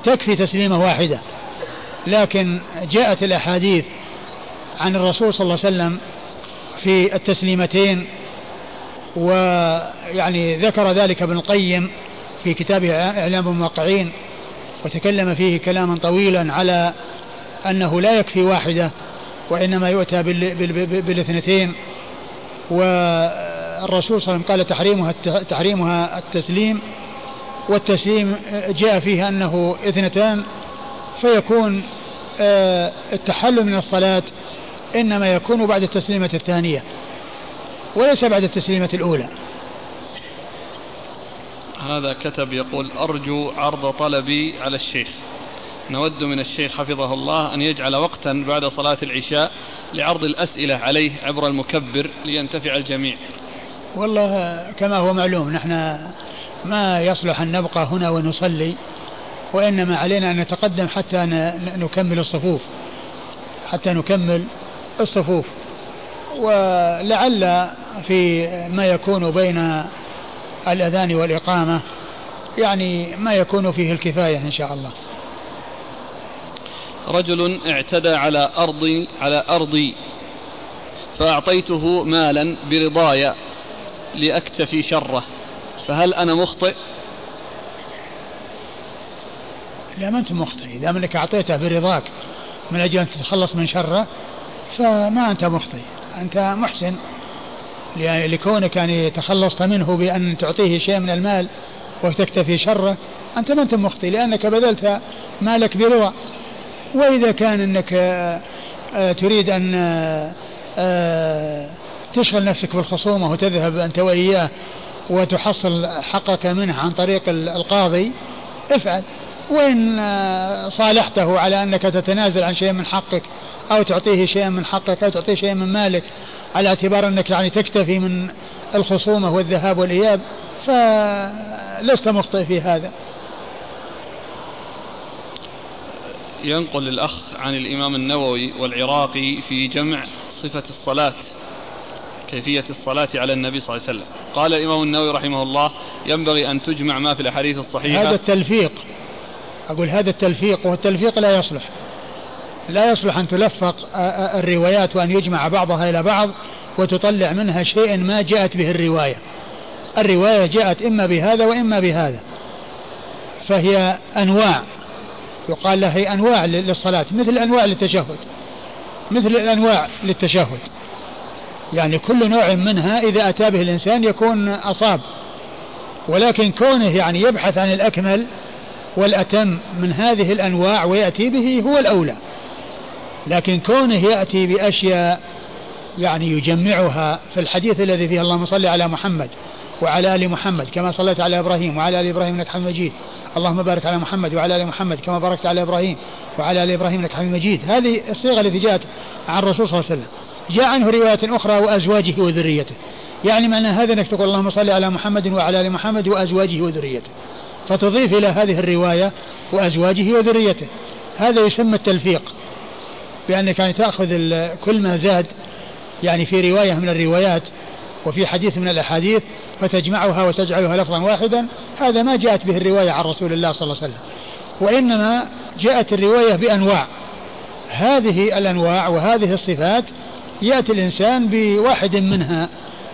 تكفي تسليمة واحدة لكن جاءت الأحاديث عن الرسول صلى الله عليه وسلم في التسليمتين ويعني ذكر ذلك ابن القيم في كتابه إعلام الموقعين وتكلم فيه كلاما طويلا على أنه لا يكفي واحدة وإنما يؤتى بالاثنتين. والرسول صلى الله عليه وسلم قال تحريمها تحريمها التسليم والتسليم جاء فيه أنه اثنتان فيكون آه، التحلل من الصلاة إنما يكون بعد التسليمة الثانية وليس بعد التسليمة الأولى. هذا كتب يقول أرجو عرض طلبي على الشيخ. نود من الشيخ حفظه الله أن يجعل وقتا بعد صلاة العشاء لعرض الأسئلة عليه عبر المكبر لينتفع الجميع. والله كما هو معلوم نحن ما يصلح أن نبقى هنا ونصلي وإنما علينا أن نتقدم حتى نكمل الصفوف حتى نكمل الصفوف. ولعل في ما يكون بين الأذان والإقامة يعني ما يكون فيه الكفاية إن شاء الله. رجل اعتدى على أرضي على أرضي فأعطيته مالا برضايا لأكتفي شره. فهل أنا مخطئ؟ لا ما أنت مخطئ. إذا أنك أعطيته برضاك من أجل أن تتخلص من شره فما أنت مخطئ. أنت محسن لكونك يعني تخلصت منه بأن تعطيه شيء من المال وتكتفي شره أنت ما أنت مخطئ لأنك بذلت مالك برضا. وإذا كان أنك آه، تريد أن آه، تشغل نفسك بالخصومة وتذهب أنت وإياه وتحصل حقك منه عن طريق القاضي افعل. وإن آه، صالحته على أنك تتنازل عن شيء من حقك أو تعطيه شيئا من حقك أو تعطيه شيئا من مالك على اعتبار أنك يعني تكتفي من الخصومة والذهاب والإياب فلست مخطئ في هذا. ينقل الأخ عن الإمام النووي والعراقي في جمع صفة الصلاة. كيفية الصلاة على النبي صلى الله عليه وسلم. قال الإمام النووي رحمه الله ينبغي أن تجمع ما في الأحاديث الصحيحة. هذا التلفيق أقول هذا التلفيق والتلفيق لا يصلح. لا يصلح أن تلفق الروايات وأن يجمع بعضها إلى بعض وتطلع منها شيئا ما جاءت به الرواية. الرواية جاءت إما بهذا وإما بهذا. فهي أنواع. يقال لها هي أنواع للصلاة مثل أنواع للتشهد. مثل الأنواع للتشهد. يعني كل نوع منها إذا أتى به الإنسان يكون أصاب. ولكن كونه يعني يبحث عن الأكمل والأتم من هذه الأنواع ويأتي به هو الأولى. لكن كونه يأتي بأشياء يعني يجمعها في الحديث الذي فيه اللهم صل على محمد وعلى آل محمد كما صليت على إبراهيم وعلى آل إبراهيم إنك حميد مجيد. اللهم بارك على محمد وعلى آل محمد كما باركت على إبراهيم وعلى آل إبراهيم إنك حميد مجيد. هذه الصيغة التي جاءت عن الرسول صلى الله عليه وسلم. جاء عنه روايات أخرى وأزواجه وذريته. يعني معنى هذا أنك تقول اللهم صل على محمد وعلى آل محمد وأزواجه وذريته. فتضيف إلى هذه الرواية وأزواجه وذريته. هذا يسمى التلفيق. بأنك يعني تأخذ كل ما زاد يعني في رواية من الروايات وفي حديث من الأحاديث فتجمعها وتجعلها لفظا واحدا هذا ما جاءت به الرواية عن رسول الله صلى الله عليه وسلم. وإنما جاءت الرواية بأنواع. هذه الأنواع وهذه الصفات يأتي الإنسان بواحد منها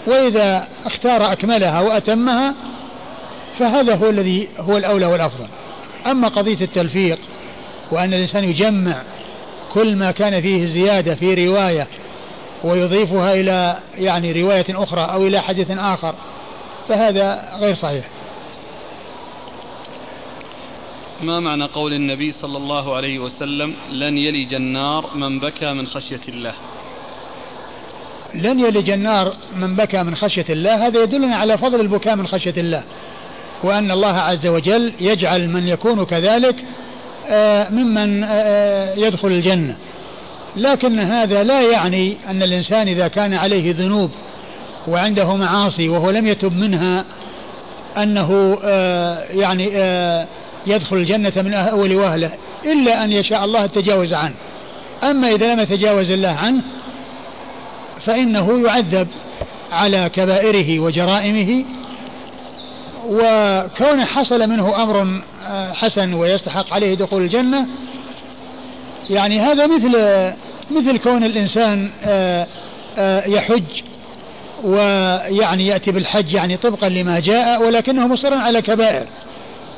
وإذا اختار أكملها وأتمها فهذا هو الذي هو الأولى والأفضل. أما قضية التلفيق وأن الإنسان يجمع كل ما كان فيه زيادة في رواية ويضيفها إلى يعني رواية أخرى أو إلى حديث آخر فهذا غير صحيح. ما معنى قول النبي صلى الله عليه وسلم لن يلج النار من بكى من خشية الله لن يلج النار من بكى من خشية الله هذا يدلنا على فضل البكاء من خشية الله. وأن الله عز وجل يجعل من يكون كذلك آه، ممن آه، آه، يدخل الجنة. لكن هذا لا يعني أن الإنسان إذا كان عليه ذنوب وعنده معاصي وهو لم يتب منها أنه يعني يدخل الجنة من أول وهلة إلا أن يشاء الله التجاوز عنه. أما إذا لم يتجاوز الله عنه فإنه يعذب على كبائره وجرائمه وكونه حصل منه أمر آه، حسن ويستحق عليه دخول الجنة يعني هذا مثل مثل كون الإنسان آه، آه، يحج ويعني يأتي بالحج يعني طبقا لما جاء ولكنه مصر على كبائر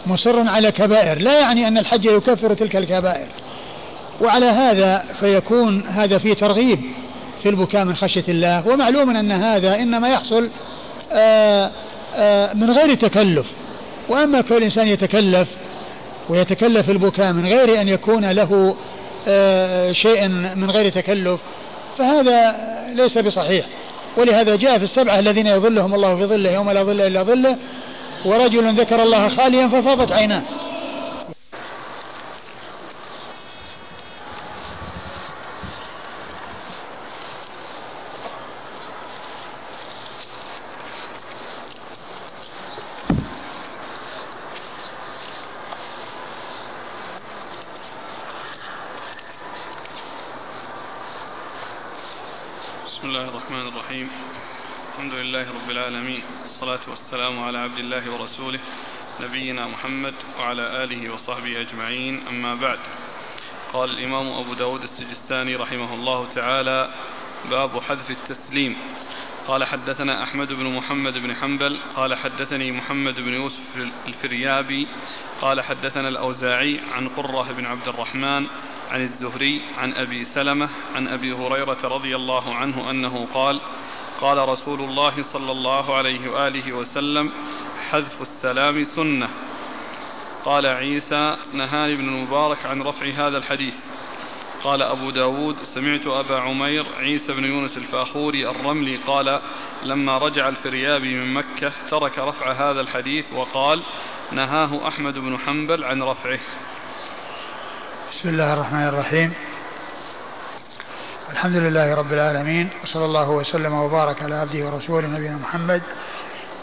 مصر على كبائر. لا يعني أن الحج يكفر تلك الكبائر. وعلى هذا فيكون هذا فيه ترغيب. في البكاء من خشية الله ومعلوم أن هذا إنما يحصل آه، من غير تكلف. وأما كل إنسان يتكلف ويتكلف البكاء من غير أن يكون له آه، شيئا من غير تكلف فهذا ليس بصحيح. ولهذا جاء في السبعة الذين يظلهم الله في ظله يوم لا ظل إلا ظله ورجل ذكر الله خاليا ففاضت عيناه. والسلام على عبد الله ورسوله نبينا محمد وعلى آله وصحبه أجمعين. أما بعد قال الإمام أبو داود السجستاني رحمه الله تعالى باب حذف التسليم. قال حدثنا أحمد بن محمد بن حنبل. قال حدثني محمد بن يوسف الفريابي. قال حدثنا الأوزاعي عن قرة بن عبد الرحمن عن الزهري عن أبي سلمة عن أبي هريرة رضي الله عنه أنه قال قال رسول الله صلى الله عليه وآله وسلم حذف السلام سنة. قال عيسى نهاني ابن المبارك عن رفع هذا الحديث. قال أبو داود سمعت أبا عمير عيسى بن يونس الفاخوري الرملي قال لما رجع الفريابي من مكة ترك رفع هذا الحديث وقال نهاه أحمد بن حنبل عن رفعه. بسم الله الرحمن الرحيم. الحمد لله رب العالمين وصلى الله وسلم وبارك على عبده ورسوله نبينا محمد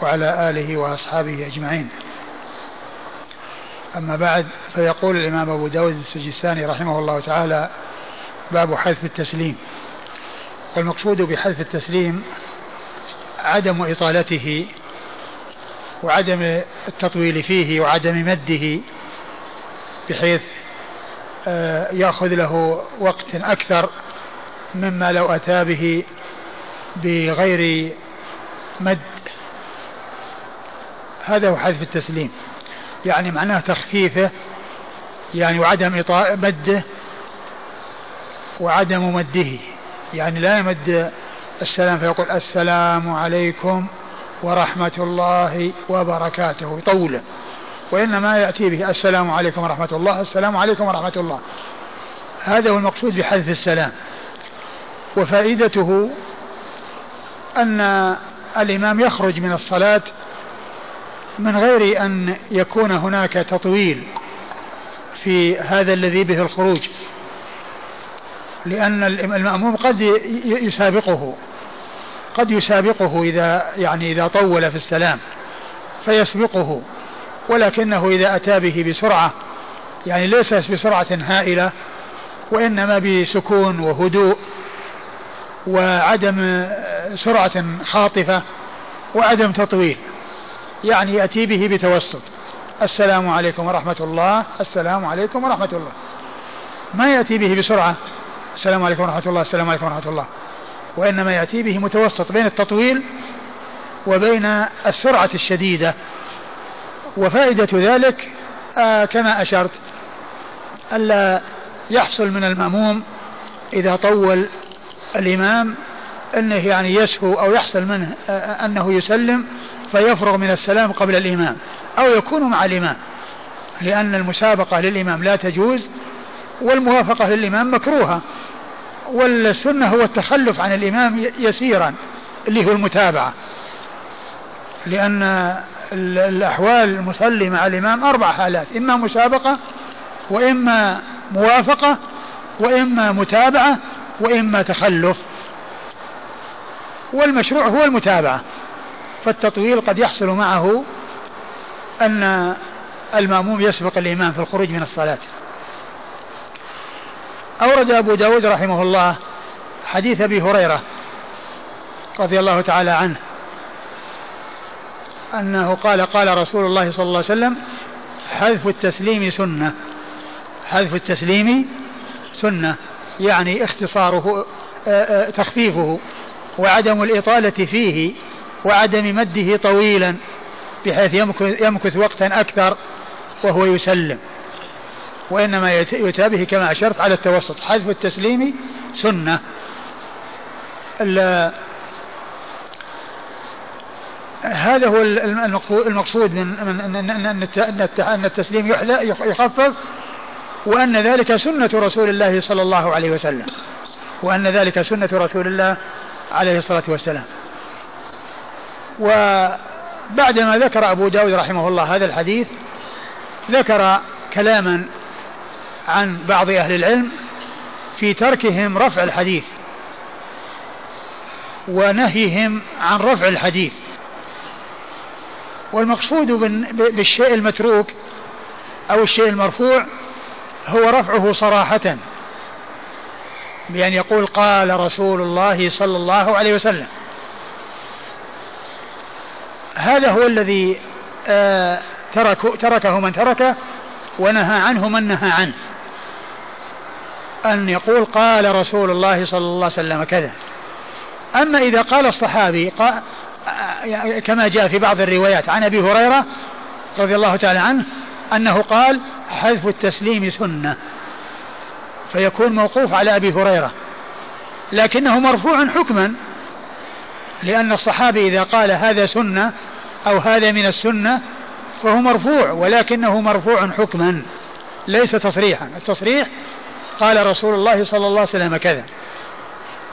وعلى آله وأصحابه أجمعين. أما بعد فيقول الإمام أبو داود السجستاني رحمه الله تعالى باب حذف التسليم. والمقصود بحذف التسليم عدم إطالته وعدم التطويل فيه وعدم مده بحيث آه، يأخذ له وقت أكثر مما لو أتى به بغير مد. هذا هو حذف التسليم. يعني معناه تخفيفه يعني وعدم مده وعدم مده. يعني لا يمد السلام فيقول السلام عليكم ورحمة الله وبركاته يطوله وإنما يأتي به السلام عليكم ورحمة الله السلام عليكم ورحمة الله. هذا هو المقصود بحذف السلام. وفائدته أن الإمام يخرج من الصلاة من غير أن يكون هناك تطويل في هذا الذي به الخروج لأن المأموم قد يسابقه قد يسابقه إذا يعني إذا طول في السلام فيسبقه ولكنه إذا أتى به بسرعة يعني ليس بسرعة هائلة وإنما بسكون وهدوء وعدم سرعة خاطفة وعدم تطويل. يعني يأتي به بتوسط. السلام عليكم ورحمة الله. السلام عليكم ورحمة الله. ما يأتي به بسرعة. السلام عليكم ورحمة الله. السلام عليكم ورحمة الله. وإنما يأتي به متوسط بين التطويل وبين السرعة الشديدة. وفائدة ذلك آه كما أشرت ألا يحصل من المأموم إذا طول الإمام أنه يعني يسهو أو يحصل منه آه أنه يسلم فيفرغ من السلام قبل الإمام أو يكون مع الإمام لأن المسابقة للإمام لا تجوز والموافقة للإمام مكروهة والسنة هو التخلف عن الإمام يسيرا اللي هو المتابعة. لأن الأحوال المصلي مع الإمام أربع حالات إما مسابقة وإما موافقة وإما متابعة وإما تخلف. والمشروع هو المتابعة. فالتطويل قد يحصل معه أن المأموم يسبق الإمام في الخروج من الصلاة. أورد أبو داود رحمه الله حديث أبي هريرة رضي الله تعالى عنه أنه قال قال رسول الله صلى الله عليه وسلم حذف التسليم سنة. حذف التسليم سنة. يعني اختصاره آه، آه، تخفيفه. وعدم الإطالة فيه وعدم مده طويلا بحيث يمكث وقتا أكثر وهو يسلم. وإنما يؤتى به كما أشرت على التوسط حذف التسليم سنة. هذا هو المقصود من أن التسليم يخفف وأن ذلك سنة رسول الله صلى الله عليه وسلم. وأن ذلك سنة رسول الله عليه الصلاة والسلام. وبعدما ذكر أبو داود رحمه الله هذا الحديث ذكر كلاما عن بعض أهل العلم في تركهم رفع الحديث ونهيهم عن رفع الحديث. والمقصود بالشيء المتروك أو الشيء المرفوع هو رفعه صراحة بأن يقول قال رسول الله صلى الله عليه وسلم. هذا هو الذي آه ترك تركه من تركه ونهى عنه من نهى عنه. أن يقول قال رسول الله صلى الله عليه وسلم كذا. أما إذا قال الصحابي قال كما جاء في بعض الروايات عن أبي هريرة رضي الله تعالى عنه أنه قال حذف التسليم سنة فيكون موقوف على أبي هريرة. لكنه مرفوع حكما لأن الصحابي إذا قال هذا سنة أو هذا من السنة فهو مرفوع ولكنه مرفوع حكما ليس تصريحا. التصريح قال رسول الله صلى الله عليه وسلم كذا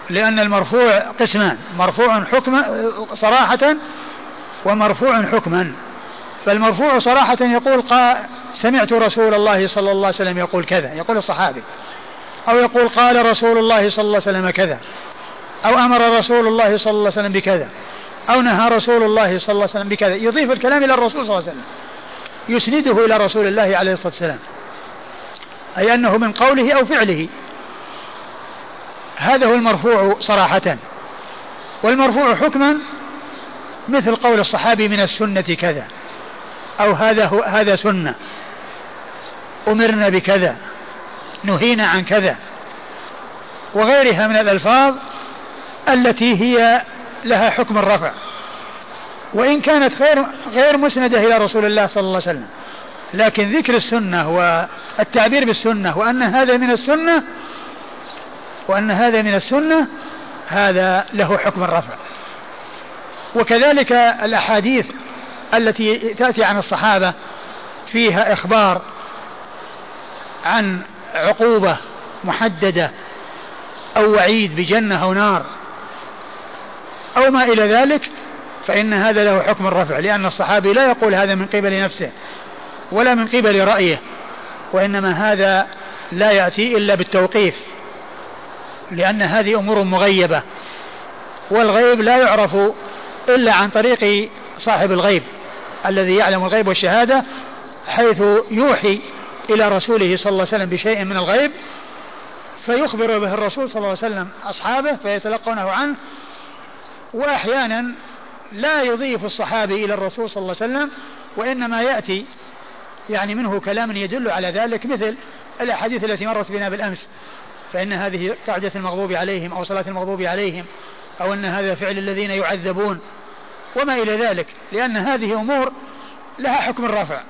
لأن المرفوع قسمان مرفوع حكما صراحة ومرفوع حكما. فالمرفوع صراحة يقول قال سمعت رسول الله صلى الله عليه وسلم يقول كذا يقول الصحابي. أو يقول قال رسول الله صلى الله عليه وسلم كذا. أو أمر رسول الله صلى الله عليه وسلم بكذا. أو نهى رسول الله صلى الله عليه وسلم بكذا. يضيف الكلام إلى الرسول صلى الله عليه وسلم. يسنده إلى رسول الله عليه الصلاة والسلام. أي أنه من قوله أو فعله. هذا هو المرفوع صراحة. والمرفوع حكما مثل قول الصحابي من السنة كذا. أو هذا هو هذا سنة. أمرنا بكذا. نهينا عن كذا. وغيرها من الألفاظ التي هي لها حكم الرفع. وإن كانت غير غير مسندة إلى رسول الله صلى الله عليه وسلم. لكن ذكر السنة والتعبير بالسنة وأن هذا من السنة وأن هذا من السنة هذا له حكم الرفع. وكذلك الأحاديث التي تأتي عن الصحابة فيها إخبار عن عقوبة محددة أو وعيد بجنة أو نار أو ما إلى ذلك فإن هذا له حكم الرفع لأن الصحابي لا يقول هذا من قبل نفسه ولا من قبل رأيه وإنما هذا لا يأتي إلا بالتوقيف لأن هذه أمور مغيبة والغيب لا يعرف إلا عن طريق صاحب الغيب. الذي يعلم الغيب والشهادة حيث يوحي إلى رسوله صلى الله عليه وسلم بشيء من الغيب فيخبر به الرسول صلى الله عليه وسلم أصحابه فيتلقونه عنه وأحيانا لا يضيف الصحابي إلى الرسول صلى الله عليه وسلم وإنما يأتي يعني منه كلام يدل على ذلك مثل الأحاديث التي مرت بنا بالأمس فإن هذه قاعدة المغضوب عليهم أو صلاة المغضوب عليهم أو أن هذا فعل الذين يعذبون وما إلى ذلك لأن هذه أمور لها حكم الرفع.